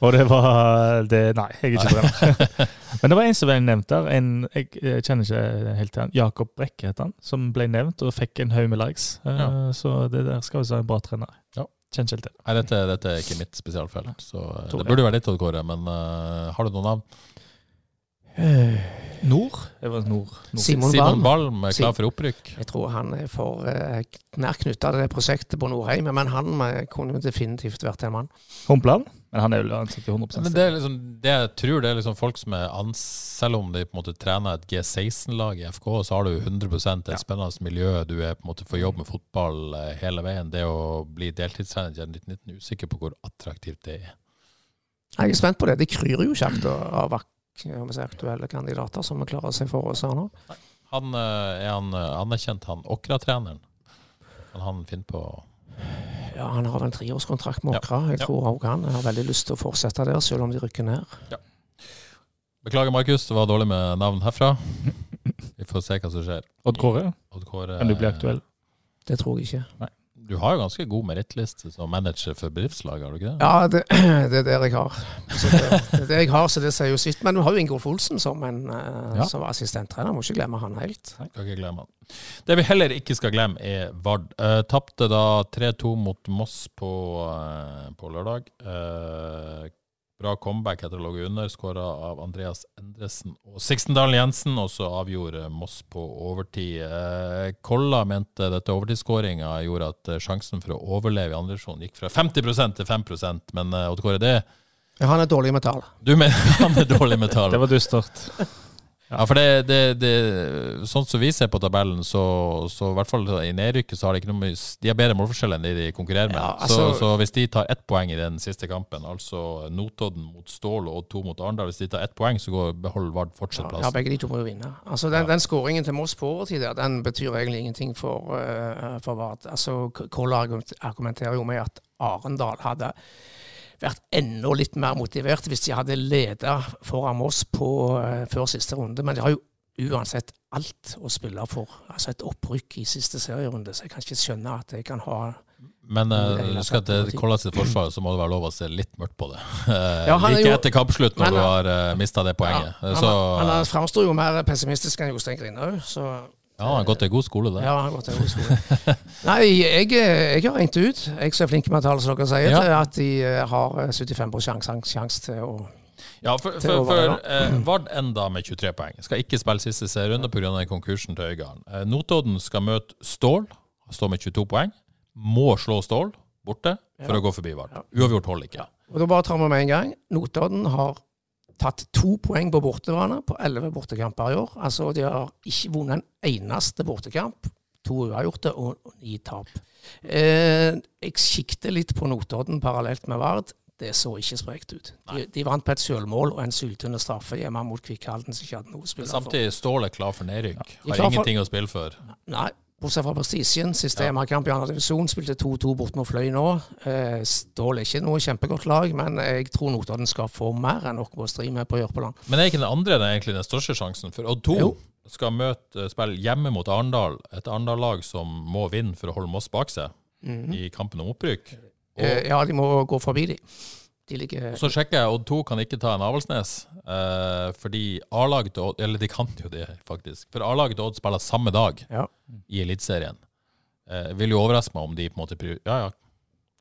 Og det var det Nei, jeg er ikke trener. Men det var en som ble nevnt der. En, jeg kjenner ikke helt til han. Jakob Brekke het han. Som ble nevnt og fikk en haug med likes. Eh, Ja. Så det der skal vi være en bra trener. Ja. Kjenner ikke helt til. Nei, dette, dette er ikke mitt spesialfelt, så eh, det burde være ditt, Kåre. Men uh, har du noen navn? Nord? Det var Nord. Nord. Simon Simon Balm. Er klar for opprykk. Jeg tror han er for uh, nær knytta til det prosjektet på Nordheim, men han eh, kunne definitivt vært en mann. Humpland? Men han er jo ansatt i 100 Men det er liksom, det jeg tror det er liksom folk som er ans... Selv om de på en måte trener et G16-lag i FK, så har du 100 et Ja. spennende miljø. Du er på en måte får jobbe med fotball eh, hele veien. Det å bli deltidstrener i 1919 er usikker på hvor attraktivt det er. Jeg er spent på det. Det kryr jo kjapt av ak jeg må si, aktuelle kandidater som vi klarer å se for oss her nå. Han, eh, er han eh, anerkjent, han Åkra-treneren? Kan han finne på Ja, Han har en treårskontrakt med Ja. Åkra. Jeg tror tror ja. han har veldig lyst til å fortsette der, selv om de rykker ned. Beklager, Markus, det var dårlig med navn herfra. Vi får se hva som skjer. Odd Kåre, Odd Kåre- kan du bli aktuell? Det tror jeg ikke. Du har jo ganske god merittliste som manager for bedriftslag, har du ikke det? Ja, det, det er det jeg har. Det, det er det jeg har, så det sier jo sitt. Men du har jo Ingolf Olsen som, en, eh, Ja. som assistenttrener. Må ikke glemme han helt. Skal ikke glemme han. Det vi heller ikke skal glemme, er Vard. Uh, Tapte da 3-2 mot Moss på, uh, på lørdag. Eh, bra comeback etter å ha ligget under, skåra av Andreas Endresen og Sixtendalen Jensen, og så avgjorde Moss på overtid. Eh, Kolla mente dette overtidsskåringa gjorde at eh, sjansen for å overleve i andre divisjon gikk fra 50% til 5% men uh, Odd Kåre, det Ja, han er dårlig i metall. Du mener han er dårlig metall? Det var dystert. Ja, for det, det, det Sånn som vi ser på tabellen, så, så i hvert fall i nedrykket så har de ikke noe mye De har bedre målforskjell enn de de konkurrerer med. Ja, så, altså- så hvis de tar ett poeng i den siste kampen, altså Notodden mot Stål og to mot Arendal Hvis de tar ett poeng, så går beholder Vard fortsatt Ja, begge de to må jo vinne. Altså, den, den skåringen til Moss på overtid der, den betyr egentlig ingenting for, uh, for Vard. Altså, Koll argumenterer jo med at Arendal hadde vært enda litt mer motivert hvis de hadde leda foran Moss på, eh, før siste runde. Men de har jo uansett alt å spille for. Altså et opprykk i siste serierunde, så jeg kan ikke skjønne at jeg kan ha Men hele husk at det tatt Kolla sitt forsvar, så må det være lov å se litt mørkt på det. Eh, Ja, like jo- etter kampslutt, når Men, du har uh, mista det poenget. Ja, så han, han framstår jo mer pessimistisk enn Jostein Grinhaug, så ja, han har gått til god skole, det. Ja, han har gått til god skole. Nei, jeg, jeg har regnet ut, jeg som er flink med tall, som dere sier, Ja. at de eh, har 75 sjanse sjans til å Ja, for, for, for eh, Vard enda med 23 poeng. Skal ikke spille siste serierunde pga. konkursen til Øygarden. Eh, Notodden skal møte Stål, står med 22 poeng. Må slå Stål borte for Ja. å gå forbi Vard. Uavgjort holder ikke. Og da bare tar vi med en gang. Notodden har tatt to poeng på bortebane på elleve bortekamper i år. Altså, de har ikke vunnet en eneste bortekamp. To uavgjorte og ni tap. Eh, jeg sikter litt på Notodden parallelt med Vard. Det så ikke sprekt ut. De, de vant på et selvmål og en syltynne straffe hjemme mot Kvikkhalden, som ikke hadde noe å spille for. samtidig står er klar for nedrykk. Er Har ingenting for- å spille for. Nei, bortsett fra prestisjen. Siste Ja. hjemmekamp i andre divisjon. Spilte 2-2 bort mot Fløy nå. Eh, Stål er ikke noe kjempegodt lag, men jeg tror Notodden skal få mer enn noe å stri med på Jørpeland. Men er ikke den andre den egentlig den største sjansen? For Odd 2 Jo. skal møte, spille hjemme mot Arendal, et Arendal-lag som må vinne for å holde Moss bak seg i kampen om opprykk. Og, Eh, ja, de må gå forbi de. De ligger så sjekker jeg, Odd 2 kan ikke ta en Avaldsnes, eh, fordi A-laget til Odd Eller de kan jo det, faktisk. For A-laget til Odd spiller samme dag Ja. i Eliteserien. Eh, vil jo overraske meg om de på en måte Ja, ja,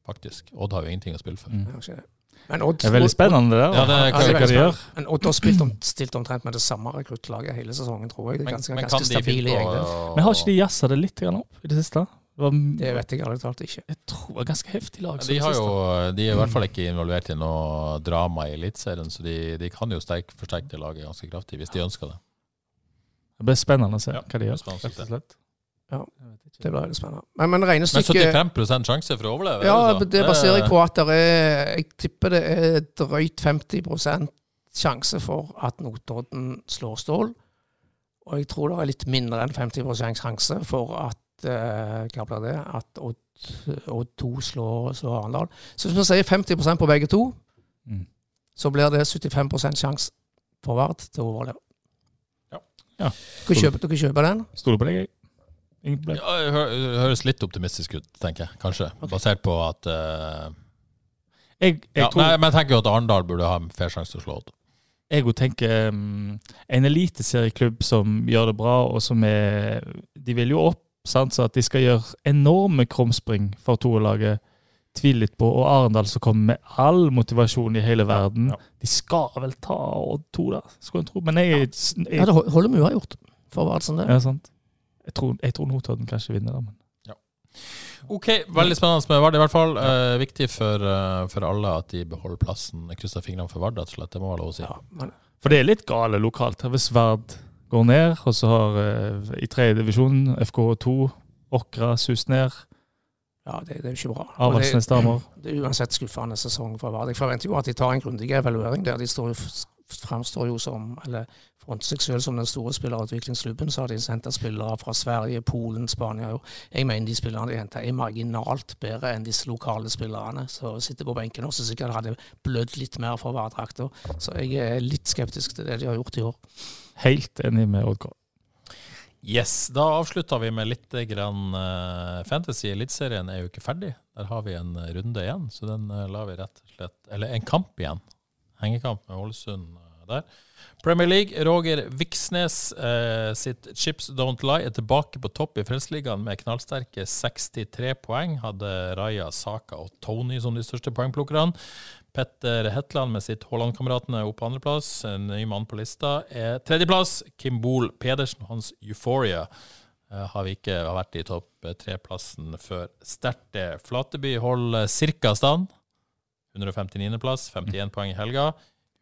faktisk. Odd har jo ingenting å spille for. Mm. Men Odd, Det er veldig spennende, det der. Ja, det kan hva veldig spennende. Men Odd har spilt om, stilt omtrent med det samme rekruttlaget hele sesongen, tror jeg. Det er ganske, men ganske kan de stabile finne på det. å- Men har ikke de jazza det litt opp i det siste? Det var, Det vet jeg ærlig talt ikke. jeg tror det var ganske heftig lag. Ja, de, har jo, de er i hvert fall ikke involvert i noe drama i Eliteserien, så de, de kan jo sterk, forsterke det laget ganske kraftig, hvis de ønsker det. Det blir spennende å se Ja, hva de gjør. rett og slett. Ja. Det blir veldig spennende. Men, men Men regnestykket 75 sjanse for å overleve? Ja, det det baserer jeg på at det er Jeg tipper det er drøyt 50% sjanse for at Notodden slår Stål. Og jeg tror det er litt mindre enn 50% sjanse for at eh, Hva blir det? At Odd, Odd 2 slår, slår Arendal. Så hvis vi sier 50% på begge to, Mm. så blir det 75 sjanse for Vard til å overleve. Ja. Ja. Dere kjøper, dere kjøper den? Stoler på deg, jeg. Ja, det hø- høres litt optimistisk ut, tenker jeg. Kanskje. Okay. Basert på at uh, Jeg, jeg, ja, tror, nei, Men jeg tenker jo at Arendal burde ha en fair sjanse til å slå Odd. jeg tenker um, en eliteserieklubb som gjør det bra, og som er De vil jo opp, sant, så at de skal gjøre enorme krumspring for toerlaget, tviler litt på. Og Arendal som kommer med all motivasjon i hele verden. ja. De skal vel ta Odd 2, da, skulle en tro. Men jeg, jeg, Ja, det holder med uavgjort for å være sånn det. ja, sant. Jeg tror, jeg tror Notodden kanskje vinner, da. Men. Ok, Veldig spennende med Vard i hvert fall. Eh, viktig for, eh, for alle at de beholder plassen. Jeg krysser fingrene for Vard, rett og slett. Det må være lov å si. Ja, men For det er litt gale lokalt. her. Hvis Vard går ned, og så har uh, i tredje divisjon FK2 Åkra sus ned, Ja, det, det er jo ikke bra. Avaldsnes damer. det er uansett skuffende sesong for Vard. Jeg forventer jo at de tar en grundig evaluering der. De står jo framstår jo som Eller fronter seg selv som den store spillerutviklingsklubben. Så har de henta spillere fra Sverige, Polen, Spania. Jeg mener de spillerne de henter er marginalt bedre enn disse lokale spillerne som sitter på benken og som sikkert hadde blødd litt mer for hverandrakta. Så jeg er litt skeptisk til det de har gjort i år. Helt enig med Oddgar. Yes, Da avslutter vi med litt grann, uh, fantasy. Eliteserien er jo ikke ferdig. Der har vi en runde igjen, så den lar vi rett og slett Eller en kamp igjen. Hengekamp med Ålesund der. Premier League, Roger Viksnes sitt Chips Don't Lie er tilbake på topp i Frelsesligaen med knallsterke 63 poeng. Hadde Raja, Saka og Tony som de største poengplukkerne. Petter Hetland med sitt Haaland-kameratene opp på andreplass. En ny mann på lista er tredjeplass. Kim Bol Pedersen, hans Euphoria, uh, har vi ikke vært i topp tre-plassen før sterkt. Flateby holder cirka stand. 159.-plass, 51 poeng i helga.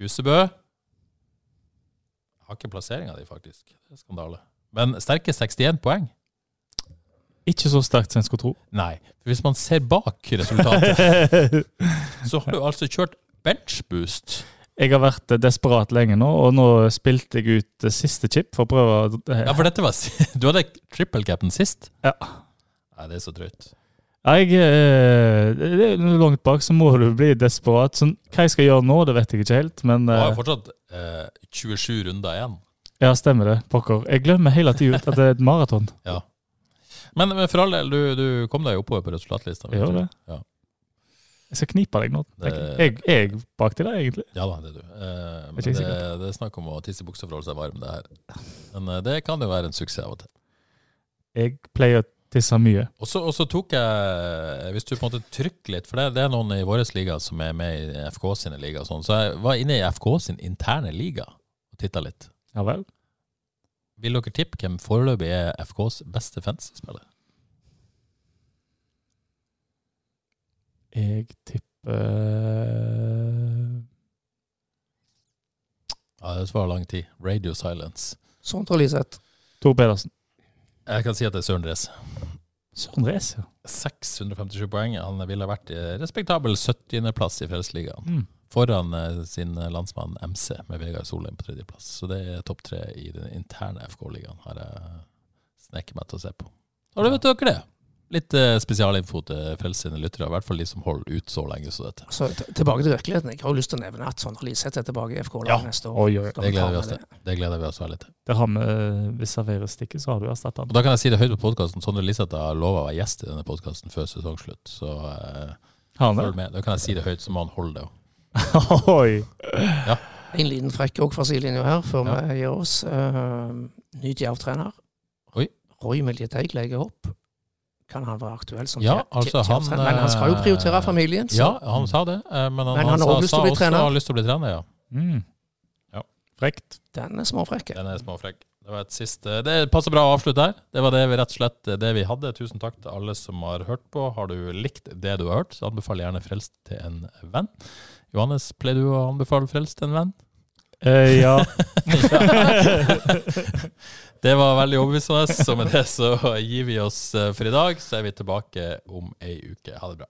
Husebø har ikke plasseringa di, faktisk. Det er skandale. Men sterke 61 poeng. Ikke så sterkt som en skulle tro. Nei. For hvis man ser bak resultatet, så har du altså kjørt benchboost. Jeg har vært desperat lenge nå, og nå spilte jeg ut siste chip for å prøve Ja, for dette var Du hadde triple capen sist? Ja. Nei, det er så drøyt. Jeg, det er langt bak, så må du bli desperat. Så hva jeg skal gjøre nå, det vet jeg ikke helt, men Du har jo fortsatt eh, 27 runder igjen. Ja, stemmer det. Pokker. Jeg glemmer hele tiden at det er et maraton. Ja. Men, men, for all del, du, du, kom deg oppover på resultatlista. Jeg gjorde det. Ja. Jeg skal knipe deg nå. Jeg, er bak til deg, egentlig. Ja da, det er du. Eh, men det, det, er snakk om å tisse i buksa for å holde seg varm, det her. Men eh, det kan jo være en suksess av og til. Jeg pleier å tisse mye. Og så tok jeg, hvis du på en måte trykker litt, for det, det er noen i vår liga som er med i FK sine liga, og sånn, så jeg var inne i FK sin interne liga og titta litt. Ja vel? Vil dere tippe hvem foreløpig er FKs beste fantasy-spiller? Jeg tipper Ja, det svarer lang tid. Radio Silence. Sondre Liseth. Tor Pedersen. Jeg kan si at det er Søren Dres. Søren Dres, ja. 657 poeng. Han ville vært i respektabel 70.-plass i Frelsesligaen. Mm. Foran sin landsmann MC med Vegard Solheim på tredjeplass. Så det er topp tre i den interne FK-ligaen, har jeg sneket meg til å se på. Og da vet dere det. Litt uh, spesialinfo til Frelsesine lyttere, i hvert fall de som holder ut så lenge som dette. Så tilbake til virkeligheten. Jeg har jo lyst til å nevne at Sondre Liseth er tilbake i FK-laget ja. neste år. Oi, oi. Det gleder vi oss til. Det gleder vi oss veldig til. Det har vi, Hvis serverer stikket, så har du erstatta den. Da kan jeg si det høyt på podkasten. Sondre Liseth har lova å være gjest i denne podkasten før sesongslutt. Så eh, følg med. Da kan jeg si det høyt, så må han holde det òg. Oi! Ja. En liten frekk òg fra sidelinja her, før ja. vi gir oss. Uh, ny Djerv-trener. Roy Miljeteig legger opp. Kan han være aktuell som ja, altså han, Men han skal jo prioritere familien. Så. Ja, han sa det. Men han, men han, han har også sa, lyst til å bli trener. Lyst til å bli trener, ja. Mm. ja. Frekt. Den er småfrekk. Den er småfrekk. Det var et siste Det passer bra å avslutte her. Det var det vi rett og slett det vi hadde. Tusen takk til alle som har hørt på. Har du likt det du har hørt, så anbefal gjerne Frelst til en venn. Johannes, pleier du å anbefale Frelst til en venn? Eh, ja. det var veldig overbevisende. Så med det så gir vi oss for i dag. Så er vi tilbake om ei uke. Ha det bra.